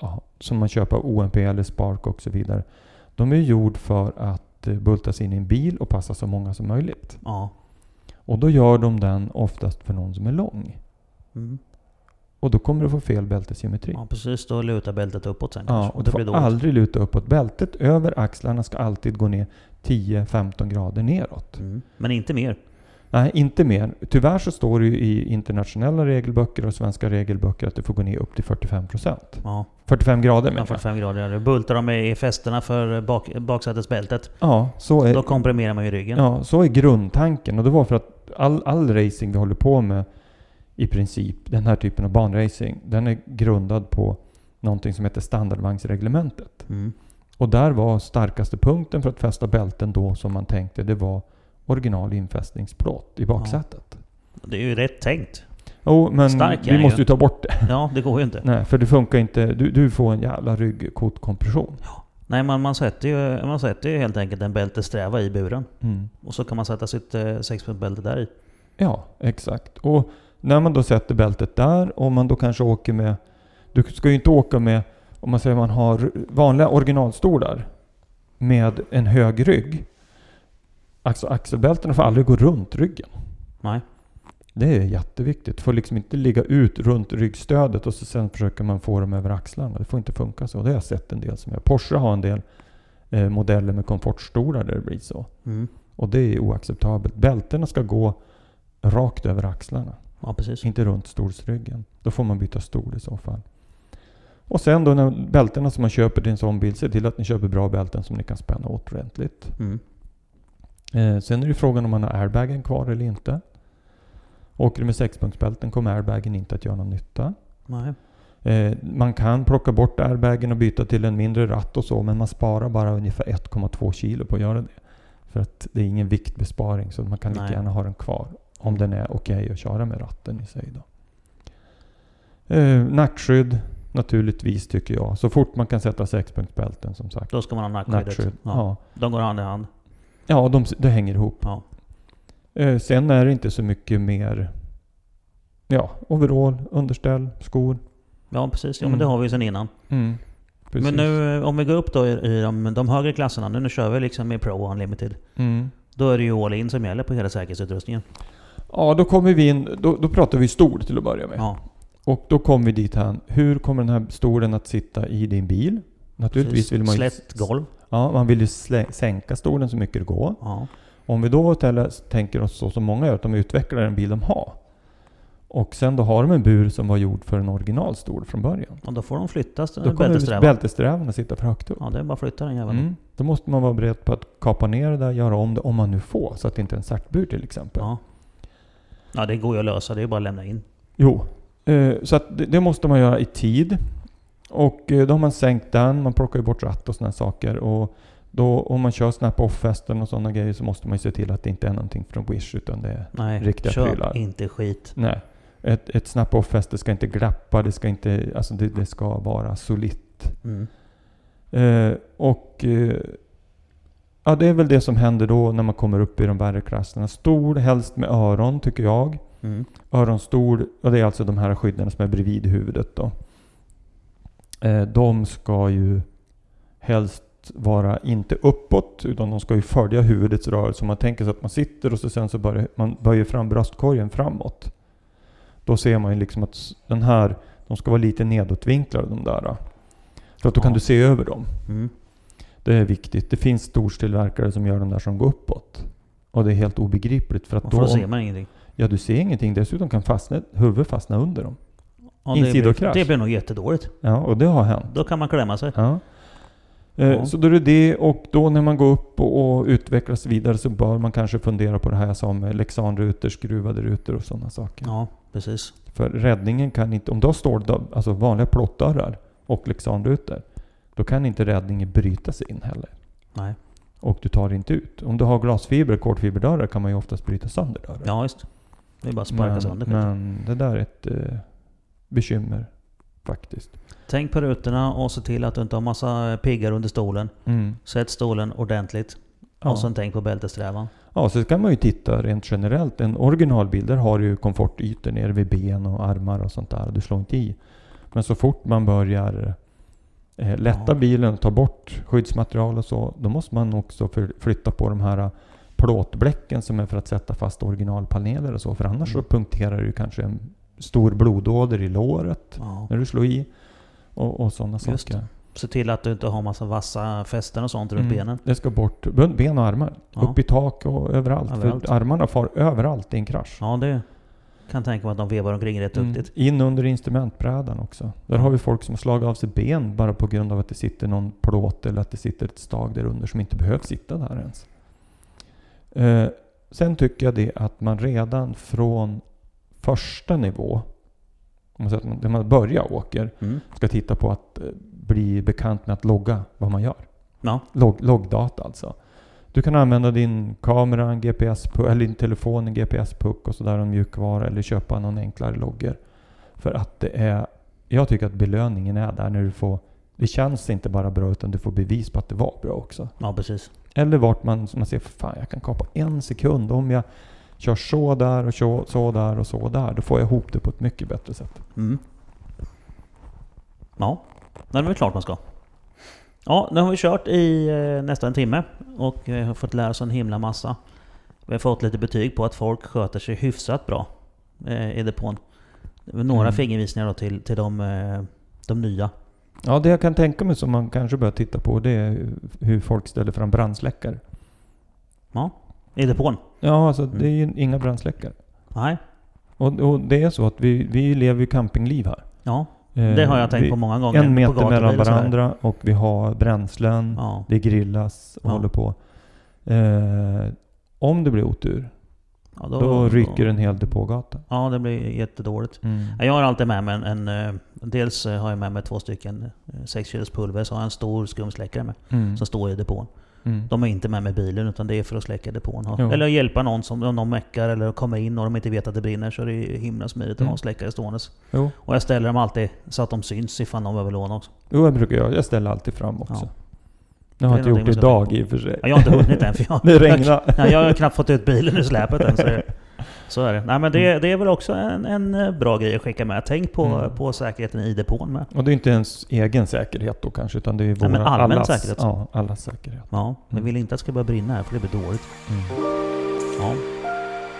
S1: ja, som man köper OMP eller Spark och så vidare, de är gjord för att eh, bultas in i en bil och passa så många som möjligt.
S2: Ja.
S1: Och då gör de den oftast för någon som är lång.
S2: Mm.
S1: Och då kommer du få fel bältesgeometri.
S2: ja, precis. Då lutar bältet uppåt sen
S1: Ja,
S2: kanske.
S1: och
S2: det
S1: du får aldrig luta uppåt. Bältet över axlarna ska alltid gå ner 10-15 grader neråt.
S2: Mm. Men inte mer.
S1: Nej, inte mer. Tyvärr så står det ju i internationella regelböcker och svenska regelböcker att det får gå ner upp till 45%.
S2: Ja,
S1: 45 grader
S2: ja
S1: menar jag.
S2: 45 grader. Bultar de i fästena för bak, baksätesbältet,
S1: Ja, så är,
S2: då komprimerar man ju ryggen.
S1: ja, så är grundtanken. Och det var för att all, all racing vi håller på med i princip, den här typen av banracing, den är grundad på någonting som heter standardvagnsreglementet.
S2: Mm.
S1: Och där var starkaste punkten för att fästa bälten då som man tänkte, det var original infästningsplåt i baksätet.
S2: Det är ju rätt tänkt.
S1: Jo, men
S2: Stark
S1: vi måste
S2: ju.
S1: ta bort det.
S2: Ja, det går ju inte.
S1: Nej, för det funkar inte. Du, du får en jävla ryggkotkompression.
S2: Nej, man, man, sätter ju, man sätter ju helt enkelt en bältessträva i buren.
S1: Mm.
S2: Och så kan man sätta sitt eh, sexpunktsbälte där i.
S1: Ja, exakt. Och när man då sätter bältet där och man då kanske åker med... Du ska ju inte åka med, om man säger man har vanliga originalstolar med en hög rygg. Alltså axelbältena får aldrig gå runt ryggen.
S2: Nej.
S1: Det är jätteviktigt. får liksom inte ligga ut runt ryggstödet och så sen försöker man få dem över axlarna. Det får inte funka så. Det har jag sett en del som gör. Porsche har en del eh, modeller med komfortstolar där det blir så.
S2: Mm.
S1: Och det är oacceptabelt. Bältena ska gå rakt över axlarna.
S2: Ja, precis.
S1: Inte runt stolsryggen. Då får man byta stol i så fall. Och sen då när bältena som man köper till en sån bil, se till att ni köper bra bälten som ni kan spänna åt ordentligt.
S2: Mm.
S1: Eh, sen är det frågan om man har airbagen kvar eller inte. Åker du med sexpunktsbälten kommer airbagen inte att göra någon nytta.
S2: Nej.
S1: Eh, man kan plocka bort airbagen och byta till en mindre ratt och så, men man sparar bara ungefär 1,2 kilo på att göra det. För att det är ingen viktbesparing, så man kan lika gärna ha den kvar. Om den är okej att köra med ratten i sig då. Eh, nackskydd naturligtvis tycker jag. Så fort man kan sätta sexpunktsbälten som sagt.
S2: Då ska man ha nackskyddet.
S1: Nackskydd.
S2: Ja.
S1: Ja.
S2: De går hand i hand.
S1: Ja, de, det hänger ihop.
S2: Ja.
S1: Eh, sen är det inte så mycket mer... Ja, overall, underställ, skor.
S2: Ja, precis. Ja,
S1: Mm.
S2: men det har vi ju sedan innan.
S1: Precis.
S2: Men nu eh, om vi går upp då i, i de, de högre klasserna. Nu, nu kör vi liksom med Pro Unlimited.
S1: Mm.
S2: Då är det ju all in som gäller på hela säkerhetsutrustningen.
S1: Ja, då kommer vi in... Då, då pratar vi stol till att börja med.
S2: Ja,
S1: Och då kommer vi dit här. Hur kommer den här stolen att sitta i din bil? Naturligtvis
S2: precis.
S1: vill man ju...
S2: Slätt golv.
S1: Ja, man vill ju sänka stolen så mycket det går.
S2: Ja.
S1: Om vi då istället tänker oss så som många gör, att de utvecklar en bil de har. Och sen då har de en bur som var gjord för en originalstol från början.
S2: Och då får de flyttas
S1: Då kommer att sitta för högt upp.
S2: Ja, det är bara att flytta den jäveln.
S1: Mm. Då måste man vara beredd på att kapa ner det där, göra om det, om man nu får. Så att det inte är en startbur till exempel.
S2: Ja. ja, det går ju att lösa. Det är bara att lämna in.
S1: Jo, eh, så att det måste man göra i tid. Och eh, då har man sänkt den, man plockar ju bort ratt och sådana saker. Och då, om man kör snap-off-fästen och sådana grejer så måste man ju se till att det inte är någonting från Wish utan det är...
S2: Nej,
S1: Riktiga
S2: kör
S1: prylar.
S2: inte skit.
S1: Nej. Ett, ett snap-off-fäste ska inte glappa, det ska inte... Alltså det, det ska vara solitt.
S2: Mm.
S1: Eh, och... Eh, ja, det är väl det som händer då när man kommer upp i de värre klasserna. Stol, helst med öron tycker jag.
S2: Mm.
S1: Öronstol, och det är alltså de här skydden som är bredvid huvudet då. Eh, de ska ju helst vara inte uppåt, utan de ska ju följa huvudets rörelse. Om man tänker sig att man sitter och så sen så börjar man böjer fram bröstkorgen framåt. Då ser man ju liksom att den här, de ska vara lite nedåtvinklade de där. Så att då kan
S2: Ja.
S1: du se över dem.
S2: Mm.
S1: Det är viktigt. Det finns storstillverkare som gör de där som går uppåt. Och det är helt obegripligt för att
S2: Och
S1: då...
S2: för då ser man ingenting.
S1: Ja, du ser ingenting. Dessutom kan fastna, huvudet fastna under dem.
S2: Ja, det, blir,
S1: Insidokrasch.
S2: det blir nog jättedåligt.
S1: Ja, och det har hänt.
S2: Då kan man klämma sig.
S1: Ja. Eh,
S2: Ja.
S1: Så då är det det och då när man går upp och, och utvecklas vidare så bör man kanske fundera på det här jag sa med Lexanrutor, skruvade rutor och sådana saker.
S2: Ja, precis.
S1: För räddningen kan inte, om du har stål, alltså vanliga plåtdörrar och Lexanrutor, då kan inte räddningen bryta sig in heller.
S2: Nej.
S1: Och du tar inte ut. Om du har glasfiber, kolfiberdörrar kan man ju oftast bryta sönder dörrar.
S2: Ja, just. Det är bara att sparka
S1: men,
S2: sönder
S1: men det där är ett eh, bekymmer faktiskt.
S2: Tänk på rutorna och se till att du inte har massa piggar under stolen.
S1: Mm.
S2: Sätt stolen ordentligt.
S1: Ja.
S2: Och sen tänk på bältessträvan.
S1: Ja, så kan man ju titta rent generellt. En originalbil, där har du ju komfortytor nere vid ben och armar och sånt där. Du slår inte i. Men så fort man börjar eh, lätta
S2: Ja.
S1: bilen ta bort skyddsmaterial och så, då måste man också flytta på de här eh, plåtbläcken som är för att sätta fast originalpaneler och så. För annars
S2: Mm.
S1: så punkterar du kanske en stor blodåder i låret
S2: Ja.
S1: när du slår i. Och, och sådana
S2: Just
S1: saker.
S2: Se till att du inte har massa vassa fästen och sånt runt
S1: Mm.
S2: benen.
S1: Det ska bort. Ben och armar.
S2: Ja.
S1: Upp i tak och överallt.
S2: Överallt.
S1: För armarna far överallt i en krasch.
S2: Ja, det kan tänka mig att de vevar omkring rätt
S1: Mm.
S2: duktigt.
S1: In under instrumentbrädan också. Där har vi folk som har slagit av sig ben bara på grund av att det sitter någon plåt eller att det sitter ett stag där under som inte behövs sitta där ens. Eh, sen tycker jag det att man redan från första nivå, om man säger när man börjar åker,
S2: Mm.
S1: ska titta på att eh, bli bekant med att logga vad man gör.
S2: Ja.
S1: Log, loggdata alltså. Du kan använda din kamera, en GPS, eller din telefon, en GPS-puck och sådär, en mjukvara eller köpa någon enklare logger. För att det är, jag tycker att belöningen är där när du får, det känns inte bara bra utan du får bevis på att det var bra också.
S2: ja, precis.
S1: Eller vart man, man ser, fan jag kan kapa en sekund om jag kör så där och så, så där och så där. Då får jag ihop det på ett mycket bättre sätt.
S2: Mm. Ja, det är väl klart man ska. Ja, nu har vi kört i eh, nästan en timme och eh, har fått lära oss en himla massa. Vi har fått lite betyg på att folk sköter sig hyfsat bra eh, i depån. Några
S1: Mm.
S2: fingervisningar då till, till de, eh, de nya.
S1: Ja, det jag kan tänka mig som man kanske bör titta på det är hur folk ställer fram brandsläckare.
S2: Ja, i depån.
S1: Ja, alltså
S2: Mm.
S1: det är ju inga brandsläckare.
S2: Nej,
S1: Och, och det är så att vi, vi lever ju campingliv här.
S2: ja.
S1: Eh,
S2: Det har jag tänkt
S1: vi,
S2: på många gånger.
S1: En
S2: på
S1: meter
S2: gatubil
S1: mellan varandra och vi har bränslen.
S2: Ja.
S1: Det grillas och
S2: Ja.
S1: håller på. Eh, om det blir otur,
S2: Ja,
S1: då, ryker en hel depågata.
S2: Ja, det blir jättedåligt.
S1: Mm.
S2: Ja, Jag har alltid med mig en, en eh, Dels eh, har jag med mig två stycken 6 kilos pulver, så har jag en stor skumsläckare med.
S1: Mm.
S2: Som står i depån.
S1: Mm.
S2: De är inte med med bilen utan det är för att släcka depån.
S1: Jo.
S2: Eller hjälpa någon som om någon meckar eller kommer in och de inte vet att det brinner så är det himla smidigt att
S1: Mm.
S2: ha en släckare ståendes.
S1: Jo.
S2: Och jag ställer dem alltid så att de syns ifall de behöver låna också.
S1: jo, jag brukar jag. Jag ställer alltid fram också.
S2: Ja.
S1: Har jag
S2: är
S1: inte gjort det idag i och för sig.
S2: Ja, jag har inte hunnit än för jag, *laughs*
S1: Det regnar. *laughs*
S2: Nej, jag har knappt fått ut bilen ur släpet än. Så, *laughs* så är det. Nej, men det, det är väl också en, en eh, bra grej att skicka med. Tänk på,
S1: Mm.
S2: på säkerheten i depån med.
S1: Och det är inte ens egen säkerhet då kanske, utan det är våra,
S2: men allmän
S1: allas,
S2: säkerhet.
S1: Ja, allas säkerhet.
S2: Ja, vi
S1: Mm.
S2: vill inte att det ska börja brinna här för det blir dåligt.
S1: Mm.
S2: Ja.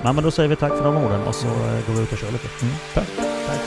S2: Nej, men då säger vi tack för de orden och så eh, går vi ut och kör lite.
S1: Mm. Tack.
S2: Tack.